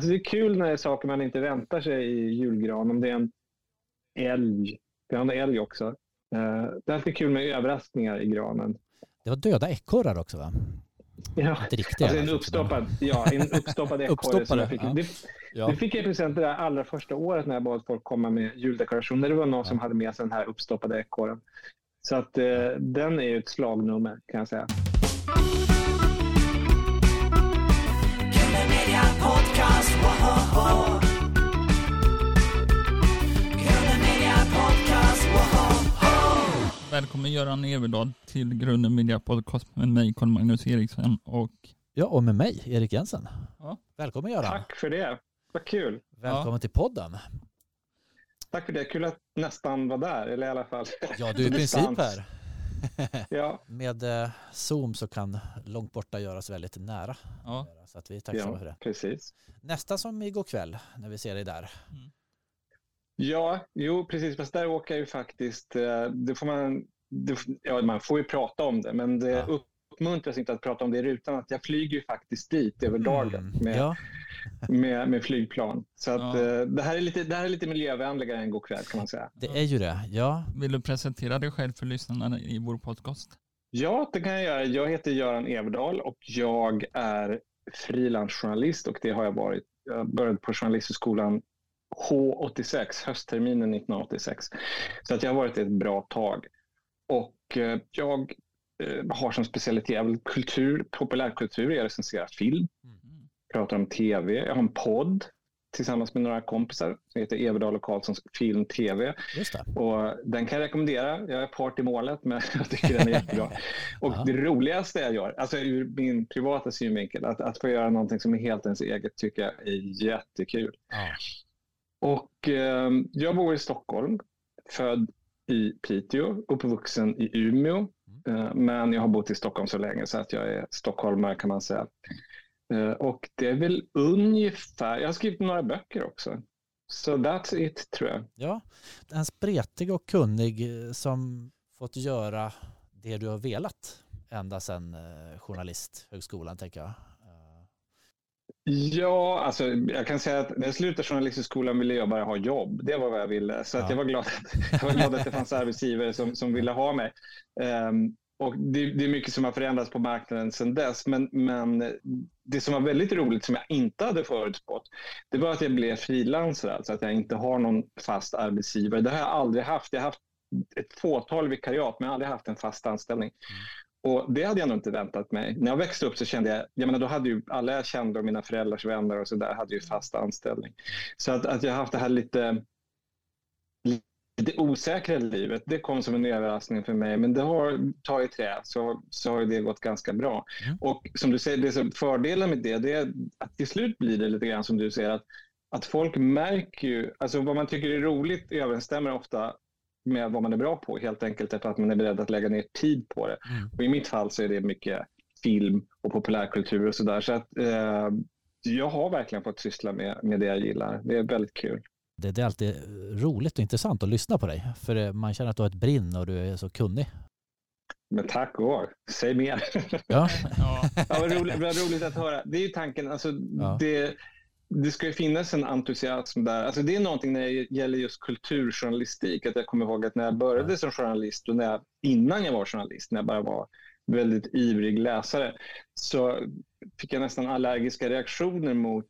Alltså det är kul när det är saker man inte väntar sig i julgran. Om det är en älg. Vi har en älg också. Eh, det är alltid kul med överraskningar i granen. Det var döda ekorrar också va? Ja, Inte riktiga. alltså en uppstoppad, ja, en uppstoppad ekorre. som Uppstoppade, jag fick. ja. Det, Ja. det fick jag i present det där allra första året när jag bad folk komma med juldekorationer. Det var någon som hade med sig den här uppstoppade ekorren. Så att eh, den är ju ett slagnummer kan jag säga. Välkommen Göran Everdahl till Grunden Media Podcast med mig Carl Magnus Eriksson och ja, och med mig, Erik Jensen. Ja. Välkommen Göran. Tack för det. Vad kul. Välkommen till podden. Tack för det. Kul att nästan vara där, eller i alla fall. Ja, du är i princip här. Ja, Med eh, Zoom så kan långt borta göras väldigt nära. ja, Så att vi är tacksamma för ja det. precis. Nästa som igår kväll när vi ser dig där. Ja, jo, precis. Fast där åker jag ju faktiskt... eh, Det får man, det, ja, man får ju prata om det, men det Ja. uppmuntras inte att prata om det i rutan. Att jag flyger ju faktiskt dit över dagen Mm, med, Ja, med, med flygplan. Så att, Ja. eh, det, här är lite, det här är lite miljövänligare än god kväll kan man säga. det är ju det. Ja, vill du presentera dig själv för lyssnarna i vår podcast? Ja, det kan jag göra. Jag heter Göran Everdahl och jag är frilansjournalist och det har jag varit. Jag började på Journalisthögskolan H86, höstterminen 1986. Så att jag har varit ett bra tag. Och eh, jag eh, har som specialitet kultur, populärkultur. Jag recenserar film, Mm. pratar om tv. Jag har en podd tillsammans med några kompisar som heter Everdahl och Karlssons film TV. Och den kan jag rekommendera. Jag är part i målet, men jag tycker den är jättebra. Och Ja. det roligaste jag gör, alltså ur min privata synvinkel, att, att få göra någonting som är helt ens eget tycker jag är jättekul. Ja. Och eh, jag bor i Stockholm, född i Piteå, uppvuxen i Umeå. Eh, men jag har bott i Stockholm så länge så att jag är stockholmare kan man säga. Eh, och det är väl ungefär, jag har skrivit några böcker också. Så that's it tror jag. ja, en spretig och kunnig eh, som fått göra det du har velat ända sedan journalisthögskolan tänker jag. Ja, alltså jag kan säga att när jag slutade journalisthögskolan ville jag bara ha jobb. Det var vad jag ville. Så att Ja. jag, var glad att, jag var glad att det fanns arbetsgivare som, som ville ha mig. Ehm, och det, det är mycket som har förändrats på marknaden sedan dess. Men, men det som var väldigt roligt, som jag inte hade förutspått, det var att jag blev frilansare. Alltså att jag inte har någon fast arbetsgivare. Det har jag aldrig haft. Jag har haft ett fåtal vikariat, men jag har aldrig haft en fast anställning. Och Det hade jag nog inte väntat mig. När jag växte upp så kände jag, jag menar, då hade ju alla jag kände och mina föräldrars vänner och så där hade ju fast anställning. Så att, att jag haft det här lite, lite osäkra livet, det kom som en överraskning för mig. Men det har tagit trä, så, så har det gått ganska bra. Mm. Och som du säger, det som fördelen med det, det är att till slut blir det lite grann som du säger, att, att folk märker ju, alltså vad man tycker är roligt överensstämmer ofta med vad man är bra på, helt enkelt därför att man är beredd att lägga ner tid på det. Mm. Och I mitt fall så är det mycket film och populärkultur och sådär. Så att eh, jag har verkligen fått syssla med, med det jag gillar. Det är väldigt kul. Det, det är alltid roligt och intressant att lyssna på dig. För eh, man känner att du har ett brinn och du är så kunnig. Men tack och säg mer. Ja, Ja, ja, vad, roligt, vad roligt att höra. Det är ju tanken, alltså, Ja. det, det ska ju finnas en entusiasm där. Alltså, det är någonting när det gäller just kulturjournalistik. Att jag kommer ihåg att när jag började som journalist och när jag, innan jag var journalist, när jag bara var väldigt ivrig läsare, så fick jag nästan allergiska reaktioner mot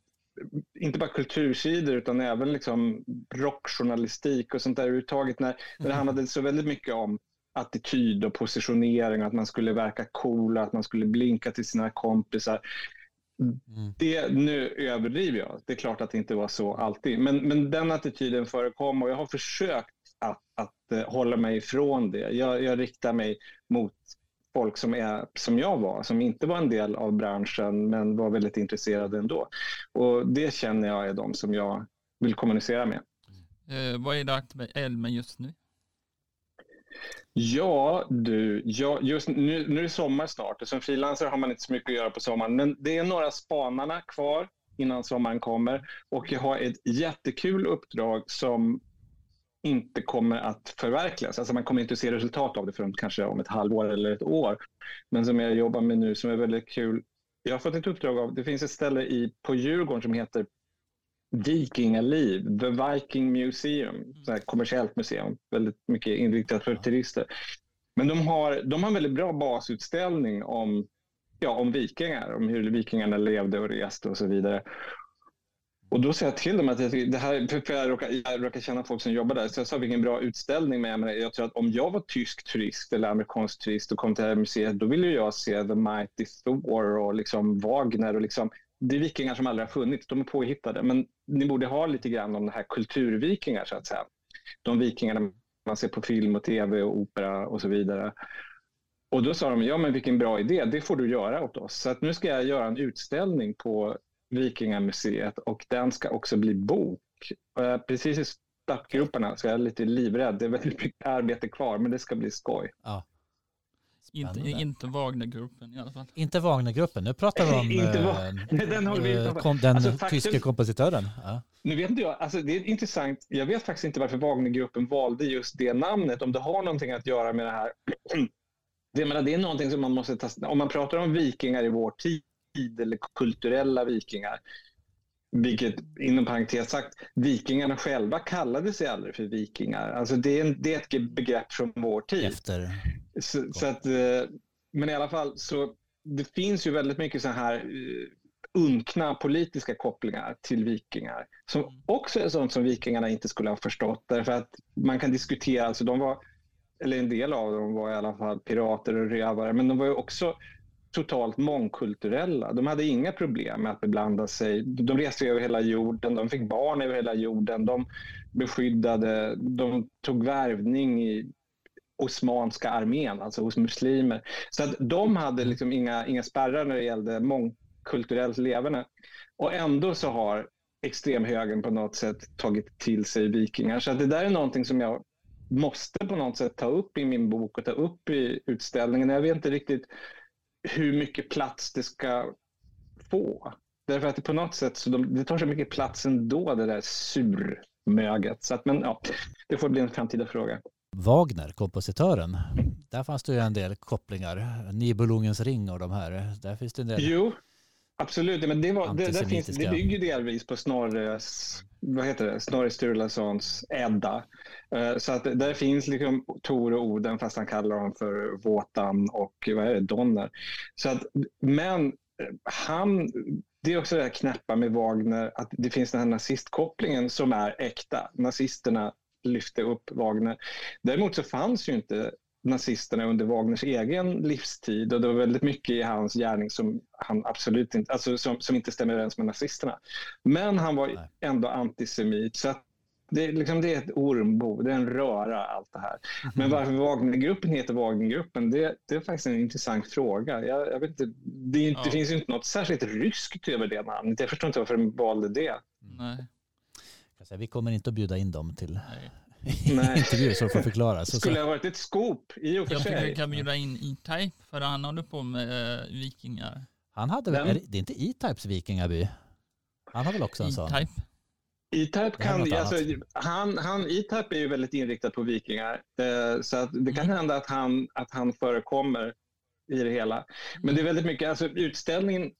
inte bara kultursidor utan även liksom rockjournalistik och sånt där överhuvudtaget. När, när det handlade så väldigt mycket om attityd och positionering, att man skulle verka cool, att man skulle blinka till sina kompisar. Mm. Det, nu överdriver jag. Det är klart att det inte var så alltid. Men, men den attityden förekom och jag har försökt att, att eh, hålla mig ifrån det. Jag, jag riktar mig mot folk som är som jag var, som inte var en del av branschen men var väldigt intresserade ändå. Och det känner jag är de som jag vill kommunicera med. eh, vad är det aktuellt med just nu? Ja, du. Ja, just nu, nu är det sommar snart och som frilansare har man inte så mycket att göra på sommaren. Men det är några spanarna kvar innan sommaren kommer och jag har ett jättekul uppdrag som inte kommer att förverkligas. Alltså man kommer inte att se resultat av det förrän kanske om ett halvår eller ett år. Men som jag jobbar med nu som är väldigt kul. Jag har fått ett uppdrag av, det finns ett ställe i, på Djurgården som heter vikingaliv, The Viking Museum, så här kommersiellt museum, väldigt mycket inriktat för turister. Men de har, de har en väldigt bra basutställning om, ja, om vikingar, om hur vikingarna levde och reste och så vidare. Och då sa jag till dem att jag, det här, för jag råkar, jag råkar känna folk som jobbar där, så jag sa vilken bra utställning. Men jag, menar, jag tror att om jag var tysk turist eller amerikansk turist och kom till det här museet, då ville jag se The Mighty Thor och liksom Wagner. Och liksom, det är vikingar som aldrig har funnits, de är påhittade. Men ni borde ha lite grann om det här kulturvikingar, så att säga. De vikingarna man ser på film och tv och opera och så vidare. Och då sa de, ja men vilken bra idé, det får du göra åt oss. Så att nu ska jag göra en utställning på Vikingamuseet och den ska också bli bok. Eh, precis i startgroparna så jag är lite livrädd. Det är väldigt mycket arbete kvar men det ska bli skoj. Ja. Inte, Spännande. inte Wagnergruppen i alla fall. Inte Wagnergruppen, nu pratar vi om Inte eh, den håller vi utanför. kom, den Alltså, tyske kompositören. Ja. Nu vet inte jag, alltså det är intressant. Jag vet faktiskt inte varför Wagnergruppen valde just det namnet. Om det har någonting att göra med det här. Det, menar, det är någonting som man måste ta... Om man pratar om vikingar i vår tid eller kulturella vikingar. Vilket inom parentes sagt, vikingarna själva kallade sig aldrig för vikingar. Alltså det, är en, det är ett begrepp från vår tid. Efter. Så, så att, eh, men i alla fall, så det finns ju väldigt mycket så här eh, unkna politiska kopplingar till vikingar. Som också är sånt som vikingarna inte skulle ha förstått. Därför att man kan diskutera, alltså de var, eller en del av dem var i alla fall pirater och rövare, men de var ju också totalt mångkulturella. De hade inga problem med att beblanda sig. De reste över hela jorden, de fick barn över hela jorden, de beskyddade, de tog värvning i Osmanska armén, alltså hos muslimer. Så att de hade liksom inga, inga spärrar när det gällde mångkulturellt leverne. Och ändå så har extremhögern på något sätt tagit till sig vikingar. Så att det där är någonting som jag måste på något sätt ta upp i min bok och ta upp i utställningen. Jag vet inte riktigt hur mycket plats det ska få. Därför att det på något sätt så de, det tar så mycket plats ändå, det där surmöget. Så att, men ja, det får bli en framtida fråga. Wagner, kompositören. Där fanns det ju en del kopplingar. Nibelungens ring och de här. Där finns det en del. Jo, absolut. Men det, var, det, finns, det bygger delvis på Snorres, vad heter det? Snorre Sturlasons Edda. Eh, Så att där finns liksom Tor och Oden fast han kallar dem för Våtan och vad är det, Donner. Så att, men eh, han, det är också det här knäppa med Wagner att det finns den här nazistkopplingen som är äkta. Nazisterna lyfte upp Wagner. Däremot så fanns ju inte nazisterna under Wagners egen livstid och det var väldigt mycket i hans gärning som han absolut inte, alltså som, som inte stämmer överens med nazisterna. Men han var Nej. ändå antisemit så att det, är liksom, det är ett ormbo, det är en röra allt det här. Men varför Wagnergruppen heter Wagnergruppen, det, det är faktiskt en intressant fråga. Jag, jag vet inte, det, inte, Ja. det finns ju inte något särskilt ryskt över det namnet. Jag förstår inte varför de valde det. Nej, Vi kommer inte att bjuda in dem till nej. Nej. intervju så de får förklara. Så, skulle så, ha varit ett skop i och för Jag tycker vi sig. kan bjuda in E-Type för han håller på med eh, vikingar. han hade väl, är det, det är inte E-Types vikingaby? Han har väl också en sån? E-Type. Kan, alltså, han, han, E-Type är ju väldigt inriktad på vikingar. Eh, så att det kan Mm. hända att han, att han förekommer i det hela. Men det är väldigt mycket, alltså utställningen,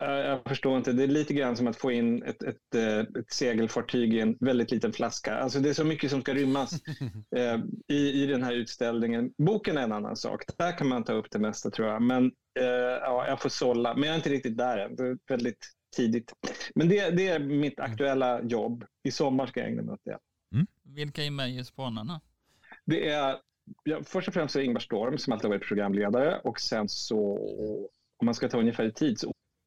jag förstår inte, det är lite grann som att få in ett, ett, eh, ett segelfartyg i en väldigt liten flaska. Alltså det är så mycket som ska rymmas eh, i, i den här utställningen. Boken är en annan sak, där kan man ta upp det mesta tror jag. Men eh, ja, jag får sålla, men jag är inte riktigt där än. Det är väldigt tidigt. Men det, det är mitt aktuella jobb. I sommar ska jag ägna mig åt det. Vilka är med i Spanarna? Det är ja, först och främst Ingvar Storm som alltid har varit programledare och sen så om man ska ta ungefär i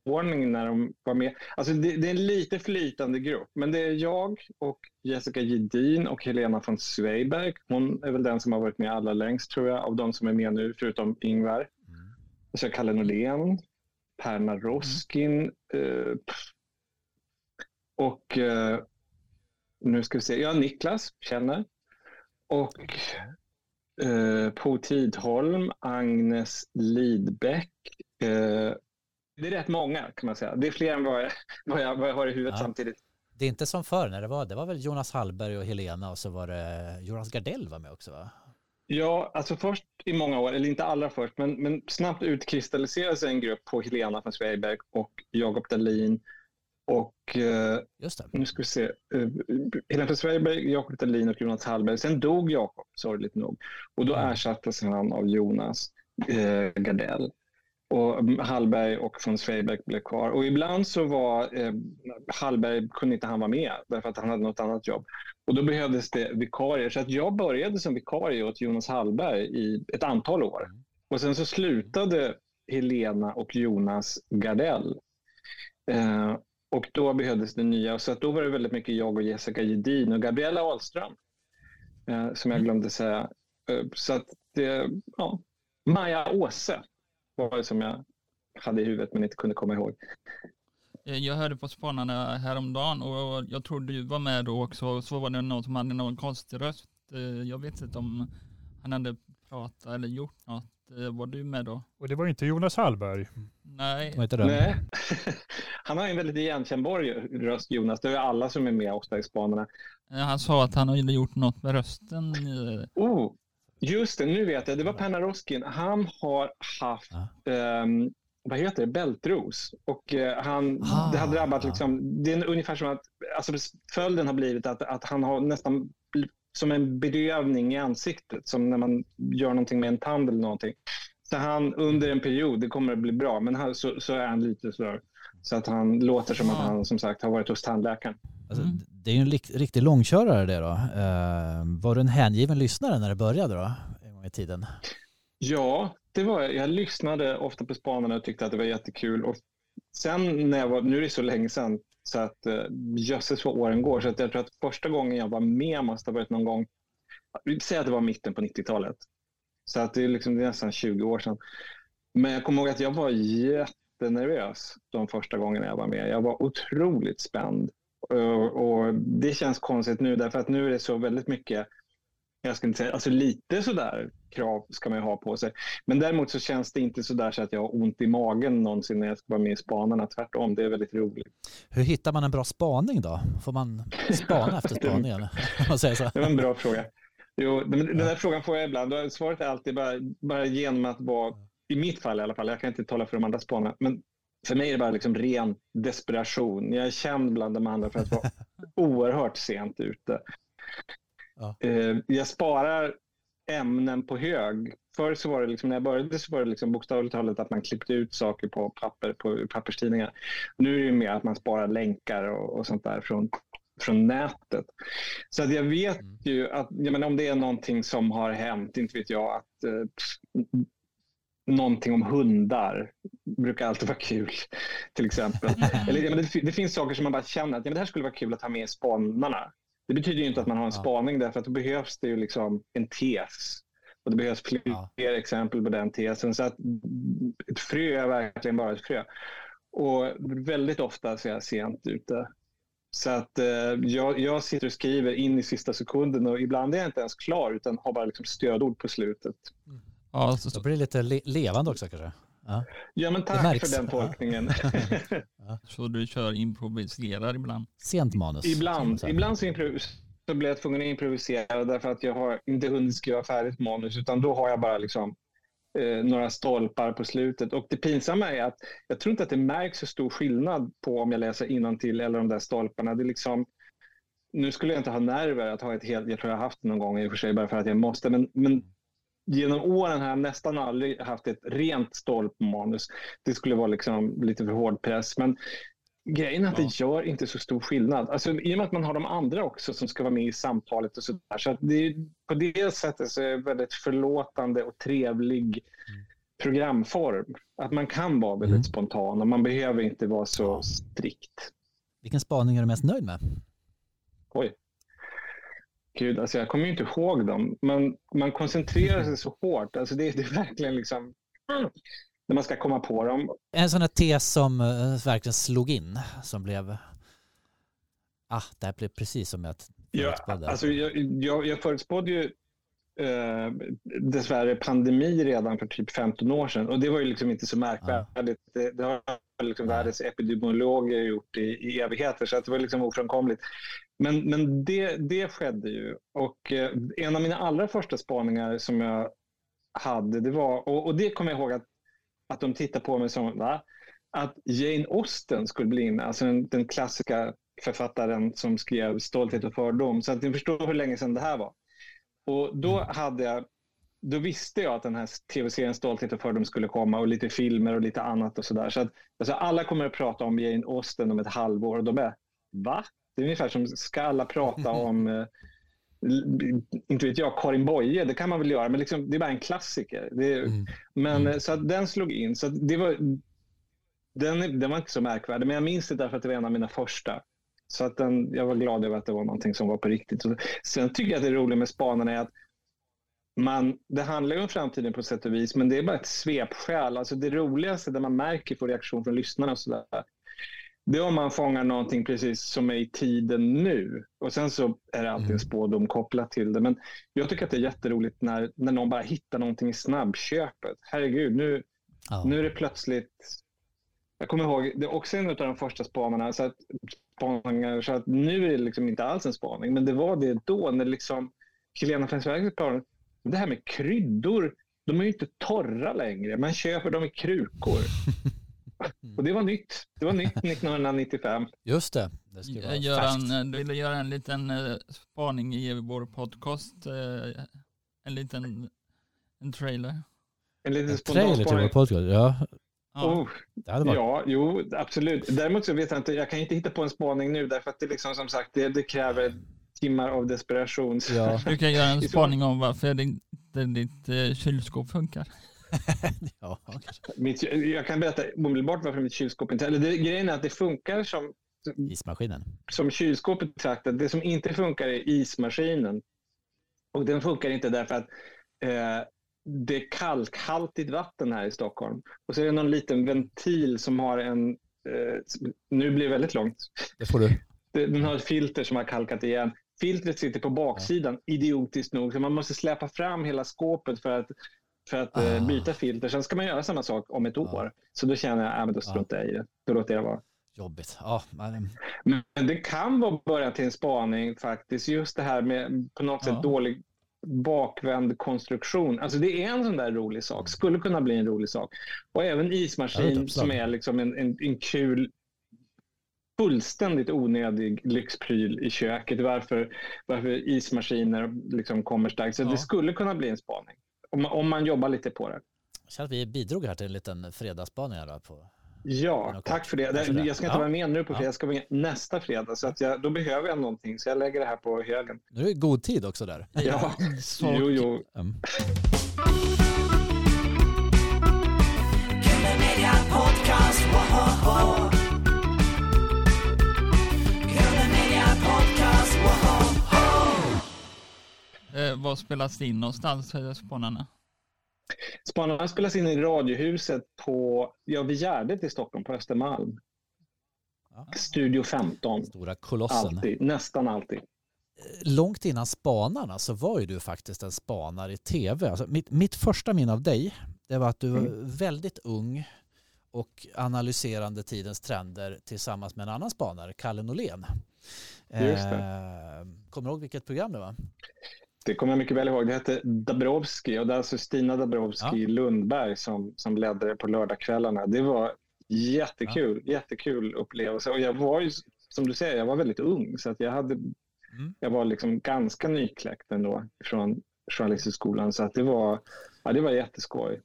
tidsordning när de var med. Alltså det, det är en lite flytande grupp, men det är jag och Jessica Gedin och Helena von Zweiberg. Hon är väl den som har varit med allra längst tror jag av de som är med nu förutom Ingvar. Mm. Så Kalle Norlén, Perna Roskin eh, pff. och eh, nu ska vi se, ja Niklas känner och eh, Po Tidholm, Agnes Lidbeck. Det är rätt många kan man säga. Det är fler än vad jag, vad jag, vad jag har i huvudet Ja. samtidigt. Det är inte som förr när det var, det var väl Jonas Hallberg och Helena och så var det Jonas Gardell var med också va? Ja, alltså först i många år, eller inte allra först, men, men snabbt utkristalliserade sig en grupp på Helena von Zweiberg och Jakob Dahlin Och eh, nu ska vi se. Eh, Helene Svejberg, Jakob Dahlin och Jonas Hallberg. Sen dog Jakob, sorgligt nog. Och då ersattes han av Jonas eh, Gardell. Och Hallberg och von Svejberg blev kvar. Och ibland så var eh, Hallberg, kunde inte han vara med därför att han hade något annat jobb. Och då behövdes det vikarier. Så att jag började som vikarie åt Jonas Hallberg i ett antal år. Och sen så slutade Helena och Jonas Gardell. Eh, och då behövdes det nya. Så att då var det väldigt mycket jag och Jessica Gedin och Gabriella Ahlström. Eh, som jag glömde säga. Eh, så att det, ja. Maja Åse var det som jag hade i huvudet men inte kunde komma ihåg. Eh, Jag hörde på Spanarna häromdagen och jag tror du var med då också. Så var det någon som hade någon konstig röst. Eh, Jag vet inte om han hade pratat eller gjort något. Eh, Var du med då? Och det var inte Jonas Hallberg. Nej, var inte det. Nej. Han har en väldigt igenkännbar röst, Jonas. Det är alla som är med ofta i Spanarna. Han sa att han hade gjort något med rösten. Oh, just det, nu vet jag. Det var Per Naroskin. Han har haft, ehm, vad heter det, bältros. Och eh, han, Ah, det har drabbat ja. liksom, det är ungefär som att, alltså följden har blivit att, att han har nästan som en bedövning i ansiktet. Som när man gör någonting med en tand eller någonting. Så han under en period, det kommer att bli bra, men han, så, så är han lite så, så att han låter som att Ah. han som sagt har varit hos tandläkaren. Alltså, Mm. Det är ju en riktig långkörare det då. Eh, var du en hängiven lyssnare när det började då? En gång i tiden. Ja, det var jag. Jag lyssnade ofta på Spanarna och tyckte att det var jättekul. Och sen när jag var, nu är det så länge sedan så att eh, jösses vad åren går. Så att jag tror att första gången jag var med måste ha varit någon gång, säg att det var mitten på 90-talet. Så att det är, liksom, det är nästan 20 år sedan. Men jag kommer ihåg att jag var jättenervös de första gångerna jag var med. Jag var otroligt spänd. Och, och det känns konstigt nu därför att nu är det så väldigt mycket jag ska inte säga, alltså lite sådär krav ska man ju ha på sig. Men däremot så känns det inte sådär så att jag har ont i magen någonsin när jag ska vara med i Spanarna. Tvärtom, det är väldigt roligt. Hur hittar man en bra spaning då? Får man spana efter spaningen? Det var en bra fråga. Jo, den där frågan får jag ibland. Svaret är alltid bara, bara genom att vara, i mitt fall i alla fall, jag kan inte tala för de andra spanarna, men för mig är det bara liksom ren desperation. Jag är känd bland de andra för att vara oerhört sent ute. Ja. Eh, Jag sparar ämnen på hög. Förr så var det liksom, när jag började så var det liksom bokstavligt talat att man klippte ut saker på papper, på papperstidningar. Nu är det mer att man sparar länkar och, och sånt där från, från nätet. Så att jag vet Mm. ju att jag menar, om det är någonting som har hänt, inte vet jag, att eh, någonting om hundar brukar alltid vara kul, till exempel. Eller, ja, men det, det finns saker som man bara känner att ja, men det här skulle vara kul att ha med i spanarna. Det betyder ju inte att man har en spaning därför att då behövs det ju liksom en tes. Och det behövs fler Ja. exempel på den tesen. Så att ett frö är verkligen bara ett frö. Och väldigt ofta så är jag sent ute. Så att eh, jag, jag sitter och skriver in i sista sekunden och ibland är jag inte ens klar utan har bara liksom stödord på slutet. Ja, så, Då blir det lite le- levande också kanske. Ja. Ja men Det tack märks. för den Ja. tolkningen. så du kör improviserar ibland. Sent manus. Ibland, Så ibland så, improvis- så blir jag tvungen att improvisera därför att jag har inte hunnit skriva färdigt manus utan då har jag bara liksom, eh, några stolpar på slutet. Och det pinsamma är att jag tror inte att det märks så stor skillnad på om jag läser till eller de där stolparna. Det är liksom, nu skulle jag inte ha nerver att ha ett helt, jag tror jag har haft det någon gång i och för sig bara för att jag måste, men, men genom åren har jag nästan aldrig haft ett rent stolpmanus. Det skulle vara liksom lite för hård press. Men grejen är att Ja. det gör inte så stor skillnad. Alltså, I och med att man har de andra också som ska vara med i samtalet och sådär. Så att det är, på det sättet så är det väldigt förlåtande och trevlig programform. Att man kan vara väldigt Mm. spontan och man behöver inte vara så strikt. Vilken spaning är du mest nöjd med? Oj. Gud, alltså jag kommer ju inte ihåg dem. Men man koncentrerar sig så hårt. Alltså det, det är verkligen liksom... När man ska komma på dem. En sån här tes som eh, verkligen slog in, som blev... Ah, det här blev precis som jag Ja, förutspådde. alltså jag, jag, jag förutspådde ju eh, dessvärre pandemi redan för typ 15 år sedan. Och det var ju liksom inte så märkvärdigt. Det, det har liksom världens epidemiologer gjort i, i evigheter. Så att det var liksom ofrånkomligt. Men, men det, det skedde ju. Och eh, en av mina allra första spaningar som jag hade, det var, och, och det kommer jag ihåg att, att de tittade på mig som, va? att Jane Austen skulle bli inne, alltså den, den klassiska författaren som skrev Stolthet och fördom. Så att ni förstår hur länge sedan det här var. Och då Mm. hade jag då visste jag att den här tv-serien Stolthet och fördom skulle komma och lite filmer och lite annat och sådär. Så att alltså alla kommer att prata om Jane Austen om ett halvår och de är va? Det är ungefär som ska alla prata om eh, inte vet jag, Karin Boye, det kan man väl göra, men liksom, det är bara en klassiker. Det Mm. men Mm. eh, så att den slog in. Så det var, den, den var inte så märkvärdig, men jag minns det därför att det var en av mina första. Så att den, jag var glad över att det var någonting som var på riktigt. Så, sen tycker jag att det roliga med spanarna är att man, det handlar ju om framtiden på sätt och vis, men det är bara ett svepskäl. Alltså det roligaste där man märker på reaktion från lyssnarna och sådär, det är om man fångar någonting precis som är i tiden nu. Och sen så är det alltid Mm. en spådom kopplat till det. Men jag tycker att det är jätteroligt när, när någon bara hittar någonting i snabbköpet. Herregud, nu, Ja. nu är det plötsligt... Jag kommer ihåg, det är också en av de första spanarna. Så att, spaningar, så att nu är det liksom inte alls en spaning, men det var det då när liksom Helena pratade det här med kryddor, de är ju inte torra längre. Man köper dem i krukor. Och det var nytt. Det var nytt 1995. Just det. det ska vara Göran, färskt. eh, du ville göra en liten eh, spaning i vår podcast. eh, En liten en trailer. En liten En trailer till vår podcast. Ja. Oh, varit ja, jo, absolut. Däremot så vet jag inte, jag kan inte hitta på en spaning nu därför att det liksom som sagt, det, det kräver timmar av desperation. Ja. Du kan göra en spaning om varför det inte ditt kylskåp funkar. ja. Mitt, jag kan berätta omedelbart varför mitt kylskåp inte... Eller det, grejen är att det funkar som, ismaskinen. som kylskåpet betraktat. Det som inte funkar är ismaskinen. Och den funkar inte därför att eh, det är kalkhaltigt vatten här i Stockholm. Och så är det någon liten ventil som har en... Eh, nu blir det väldigt långt. Det får du. Den har ett filter som har kalkat igen. Filtret sitter på baksidan, idiotiskt nog. Så man måste släpa fram hela skåpet för att, för att eh, Ah. byta filter. Sen ska man göra samma sak om ett år. Så då känner jag, äh, men då struntar jag i det. Då låter jag vara. Jobbigt. Ja, men, Men det kan vara början till en spaning faktiskt. Just det här med på något sätt dålig bakvänd konstruktion. Alltså det är en sån där rolig sak. Skulle kunna bli en rolig sak. Och även det ismaskin som är liksom en, en, en kul fullständigt onödig lyxpryl i köket. Varför, varför ismaskiner liksom kommer starkt. Så Ja. det skulle kunna bli en spaning. Om man, om man jobbar lite på det. jag känner att vi bidrog här till en liten fredagsspaning här på Ja, tack för det. Tack för det. Jag ska inte Ja. vara med nu på fredag, jag ska vara med nästa fredag. Så att jag, då behöver jag någonting, så jag lägger det här på högen. Nu är det god tid också där. Ja, Så- jo, jo. Mm. Media Podcast, Eh, vad spelas det in någonstans, eh, Spanarna? Spanarna spelas in i Radiohuset på, ja, vid Gärdet i Stockholm, på Östermalm. Ja. Studio 15. Stora kolossen. Alltid, nästan alltid. Långt innan Spanarna så var ju du faktiskt en spanare i tv. Alltså mitt, mitt första minne av dig det var att du var Mm. väldigt ung och analyserande tidens trender tillsammans med en annan spanare, Kalle Norlén. Just det. Eh, kommer du ihåg vilket program det var? Det kommer jag mycket väl ihåg. Det hette Dabrowski och det är alltså Stina Dabrowski Ja. Lundberg som, som ledde det på lördagskvällarna. Det var jättekul, jättekul upplevelse. Och jag var ju, som du säger, jag var väldigt ung så att jag, hade, Mm. jag var liksom ganska nykläckt ändå från Journalisthögskolan. Så att det var, ja, det var jätteskoj.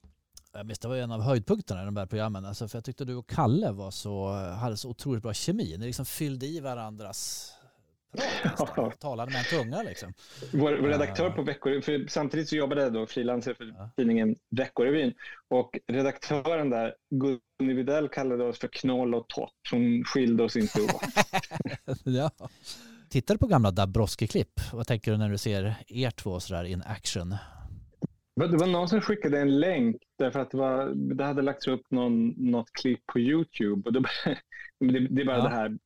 Jag minns, det var en av höjdpunkterna i de här programmen. Alltså, för jag tyckte du och Kalle var så, hade så otroligt bra kemi. Ni liksom fyllde i varandras Talade med en tunga liksom. Vår, vår redaktör Ja. på Veckorevyn, för samtidigt så jobbade jag då frilanser för Ja. tidningen Veckorevyn. Och redaktören där, Gunni Widell, kallade oss för knoll och tott. Hon skilde oss inte åt. ja. Tittar du på gamla Dabrowski-klipp? Vad tänker du när du ser er två sådär in action? Det var någon som skickade en länk därför att det, var, det hade lagts upp någon, något klipp på Youtube. Och men det, det är bara Ja. det här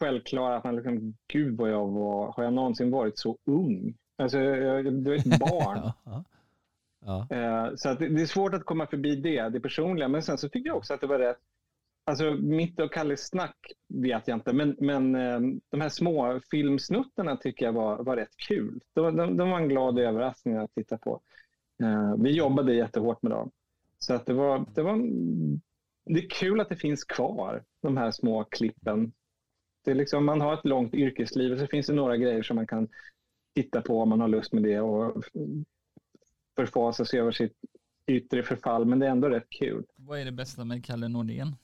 självklara att man liksom, gud vad jag var, har jag någonsin varit så ung? Alltså, jag, du är ett barn. Ja, ja. Eh, Så det, det är svårt att komma förbi det, det personliga. Men sen så tycker jag också att det var rätt. Alltså mitt och Kalles snack vet jag inte, men, men eh, de här små filmsnuttarna tycker jag var, var rätt kul. De, de, de var en glad överraskning att titta på. Eh, Vi jobbade jättehårt med dem. Så att det var, det var, det är kul att det finns kvar, de här små klippen. Det är liksom, man har ett långt yrkesliv och så finns det några grejer som man kan titta på om man har lust med det och förfasa sig över sitt yttre förfall, men det är ändå rätt kul. Vad är det bästa med Kalle Nordén?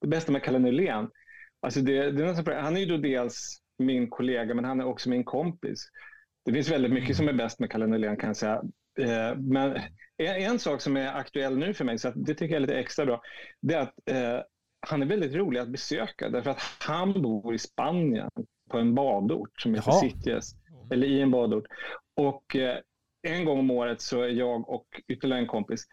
Det bästa med Kalle Nylén, alltså det, det är nästan, han är ju då dels min kollega, men han är också min kompis. Det finns väldigt mycket som är bäst med Kalle Nylén kan jag säga. Eh, Men en, en sak som är aktuell nu för mig, så det tycker jag är lite extra bra, det är att eh, han är väldigt rolig att besöka därför att han bor i Spanien på en badort som heter Jaha. Sitges, eller i en badort. Och eh, en gång om året så är jag och ytterligare en kompis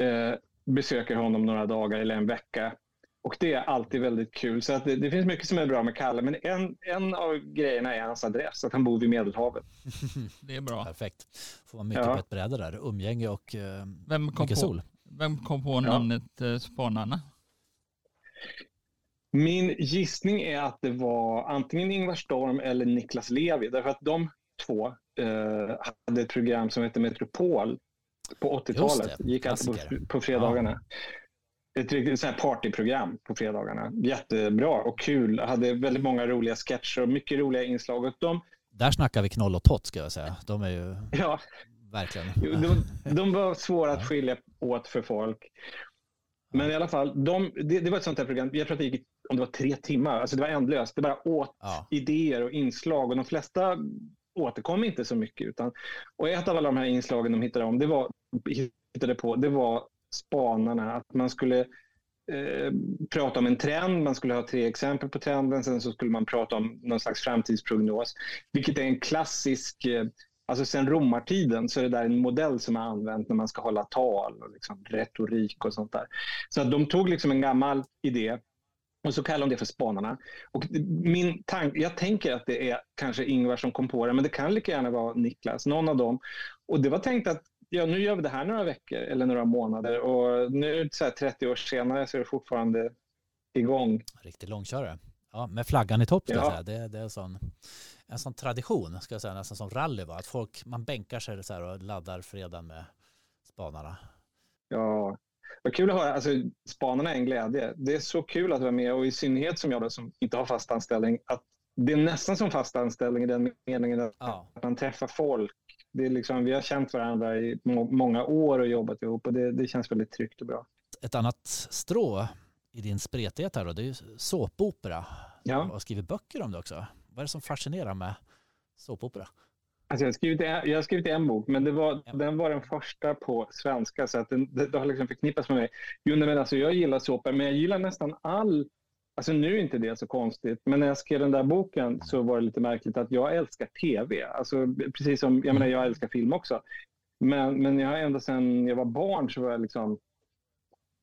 eh, besöker honom några dagar eller en vecka. Och det är alltid väldigt kul. Så att det, det finns mycket som är bra med Kalle. Men en, en av grejerna är hans adress, att han bor vid Medelhavet. Det är bra. Perfekt. Får man mycket Ja. på ett bräde där. Umgänge och eh, Vem kom, mycket på, sol. vem kom på namnet eh, Spanarna? Min gissning är att det var antingen Ingvar Storm eller Niklas Levi. Därför att de två eh, hade ett program som hette Metropol på 80-talet. Just det, gick klassiker. på, på fredagarna. Ett riktigt här partyprogram på fredagarna. Jättebra och kul. Hade väldigt många roliga sketcher och mycket roliga inslag. Och de, Där snackar vi knoll och tott ska jag säga. De är ju ja, verkligen... De, de var svåra att skilja åt för folk. Men i alla fall, de, det, det var ett sånt här program. Jag tror att det gick om det var tre timmar. Alltså det var ändlöst. Det bara åt Ja. idéer och inslag och de flesta återkom inte så mycket. Utan, och ett av alla de här inslagen de hittade, om, det var, hittade på, det var spanarna. Att man skulle eh, prata om en trend, man skulle ha tre exempel på trenden, sen så skulle man prata om någon slags framtidsprognos. Vilket är en klassisk, eh, alltså sen romartiden så är det där en modell som är använt när man ska hålla tal och liksom retorik och sånt där. Så att de tog liksom en gammal idé och så kallar de det för spanarna. Och min tank, jag tänker att det är kanske Ingvar som kom på det, men det kan lika gärna vara Niklas, någon av dem. Och det var tänkt att ja, nu gör vi det här några veckor eller några månader och nu så här 30 år senare så är det fortfarande igång. Riktig långkörare. Ja, med flaggan i topp ska jag Ja. säga. Det, det är sån, en sån tradition, ska jag säga, nästan som rally. Va? Att folk, man bänkar sig så här och laddar fredagen med spanarna. Ja, vad kul att höra. Alltså, spanarna är en glädje. Det är så kul att vara med och i synnerhet som jag då, som inte har fast anställning, att det är nästan som fast anställning i den meningen att Ja, man träffar folk. Det är liksom, vi har känt varandra i må- många år och jobbat ihop och det, det känns väldigt tryggt och bra. ett annat strå i din spretighet här då, det är ju såpopera. Ja. Och skriver böcker om det också. Vad är det som fascinerar med såpopera? Alltså jag, har skrivit, en- jag har skrivit en bok, men det var, Ja. den var den första på svenska, så att den, det, det har liksom förknippats med mig. Jo, men alltså, jag gillar såpor, men jag gillar nästan all... Alltså nu är inte det så konstigt, men när jag skrev den där boken så var det lite märkligt att jag älskar tv. Alltså, precis som, jag menar, jag älskar film också. Men, men jag har ända sedan jag var barn så var jag liksom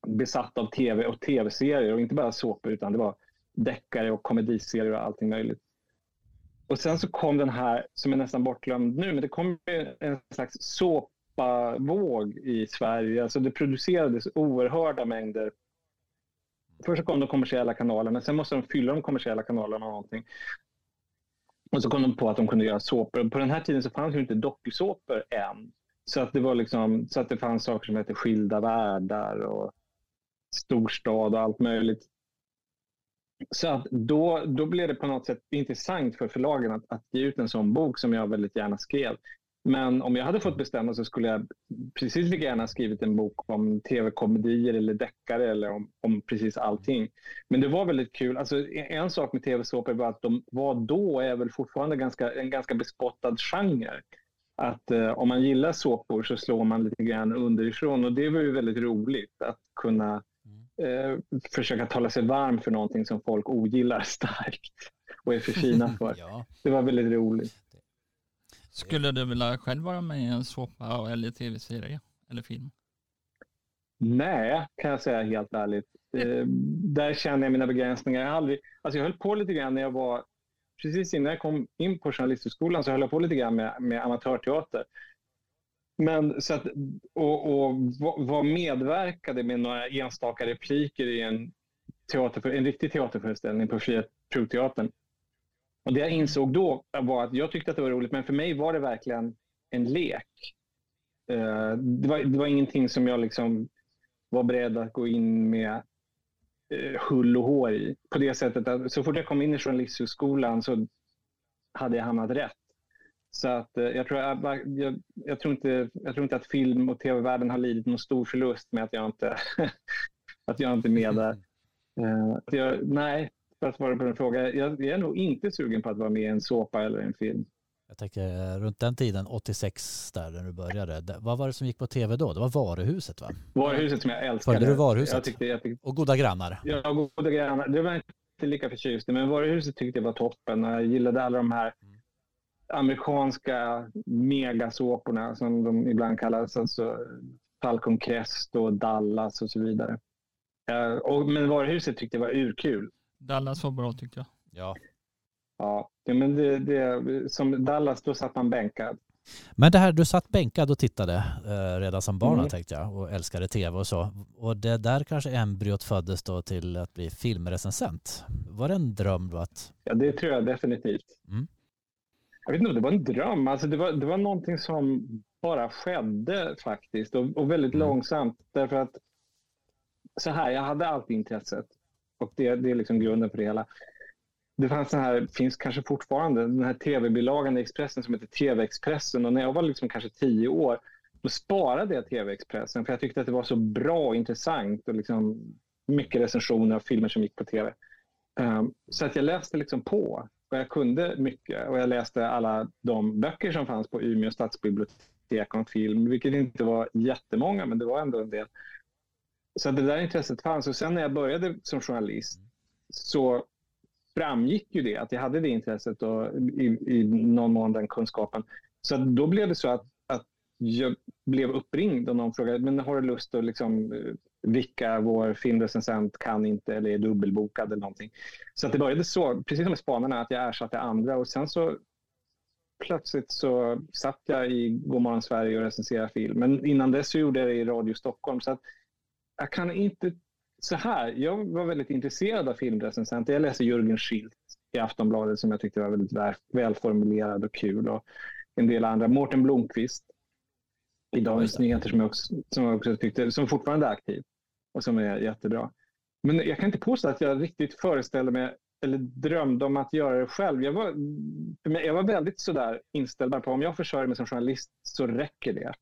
besatt av tv och tv-serier och inte bara såpor utan det var deckare och komediserier och allting möjligt. Och sen så kom den här, som är nästan bortglömd nu, men det kom en slags såpavåg i Sverige. Alltså det producerades oerhörda mängder. Först så kom de kommersiella kanalerna, sen måste de fylla de kommersiella kanalerna med någonting. Och så kom de på att de kunde göra såpor. På den här tiden så fanns ju inte dokusåpor än. Så att det var liksom, så att det fanns saker som hette Skilda världar och Storstad och allt möjligt. Så att då, då blev det på något sätt intressant för förlagen att, att ge ut en sån bok som jag väldigt gärna skrev. Men om jag hade fått bestämma så skulle jag precis lika gärna skrivit en bok om tv-komedier eller deckare eller om, om precis allting. Men det var väldigt kul. Alltså, e, en sak med tv-såpor var att de var då och är väl fortfarande ganska, en ganska bespottad genre. Att eh, om man gillar såpor så slår man lite grann underifrån och det var ju väldigt roligt att kunna eh, försöka tala sig varm för någonting som folk ogillar starkt och är för fina för. Ja, Det var väldigt roligt. Skulle du vilja själv vara med i en såpa eller tv-serie eller film? Nej, kan jag säga helt ärligt. Eh, där känner jag mina begränsningar. Jag, har aldrig, alltså jag höll på lite grann när jag var, precis innan jag kom in på Journalisthögskolan så höll jag på lite grann med, med amatörteater. Men så att, och, och vad- medverkade med några enstaka repliker i en, teater, en riktig teaterföreställning på Fria Provteatern. Och det jag insåg då var att jag tyckte att det var roligt, men för mig var det verkligen en lek. Eh, det var, det var ingenting som jag liksom var beredd att gå in med eh, hull och hår i. På det sättet att så fort jag kom in i journalisthögskolan så hade jag hamnat rätt. Så att, eh, jag, tror, jag, jag, jag, tror inte, jag tror inte att film och tv-världen har lidit någon stor förlust med att jag inte, att jag inte är med där. Eh, jag, nej, för att svara på din fråga. Jag, är nog inte sugen på att vara med i en såpa eller en film. Jag tänker eh, runt den tiden, 86 där när du började, vad var det som gick på tv då? Det var Varuhuset va? Varuhuset som jag älskade. Följde du Varuhuset? Jag tyckte, jag tyckte, Och Goda grannar? och goda grannar. Det var inte lika förtjust men Varuhuset tyckte jag var toppen. Jag gillade alla de här amerikanska megasåporna som de ibland kallas. Alltså Falcon Crest och Dallas och så vidare. Eh, och, men Varuhuset tyckte jag var urkul. Dallas var bra tyckte jag. Ja. Ja, det- men det, det, som Dallas, då satt man bänkad. Men det här, du satt bänkad och tittade eh, redan som barn Mm. tänkte jag och älskade tv och så. Och det där kanske embryot föddes då till att bli filmrecensent. Var det en dröm då att... Ja, det tror jag definitivt. Mm. Jag vet inte om det var en dröm. Alltså det, var, det var någonting som bara skedde faktiskt och, och väldigt Mm. långsamt. Därför att så här, jag hade alltid intresset och det, det är liksom grunden för det hela. Det fanns den här, finns kanske fortfarande, den här tv-bilagan i Expressen som heter TV-Expressen och när jag var liksom kanske tio år då sparade jag TV-Expressen för jag tyckte att det var så bra och intressant och liksom mycket recensioner av filmer som gick på tv. Um, så att jag läste liksom på och jag kunde mycket och jag läste alla de böcker som fanns på Umeå stadsbibliotek om film, vilket inte var jättemånga, men det var ändå en del. Så det där intresset fanns och sen när jag började som journalist så framgick ju det att jag hade det intresset och i, i någon mån den kunskapen. Så att då blev det så att, att jag blev uppringd och någon frågade men har du lust att liksom, eh, vicka vår filmrecensent kan inte eller är dubbelbokad eller någonting. Så att det började så, precis som med Spanarna, att jag ersatte andra och sen så plötsligt så satt jag i Godmorgon Sverige och recenserade film. Men innan dess så gjorde jag det i Radio Stockholm. Så att jag kan inte... Så här, jag var väldigt intresserad av filmrecensenter. Jag läste Jörgen Schildt i Aftonbladet som jag tyckte var väldigt väl, välformulerad och kul. Och en del andra. Mårten Blomqvist i Dagens. Nyheter som jag, också, som jag också tyckte, som fortfarande är aktiv och som är jättebra. Men jag kan inte påstå att jag riktigt föreställde mig eller drömde om att göra det själv. Jag var, jag var väldigt sådär inställd på om jag försörjer mig som journalist så räcker det.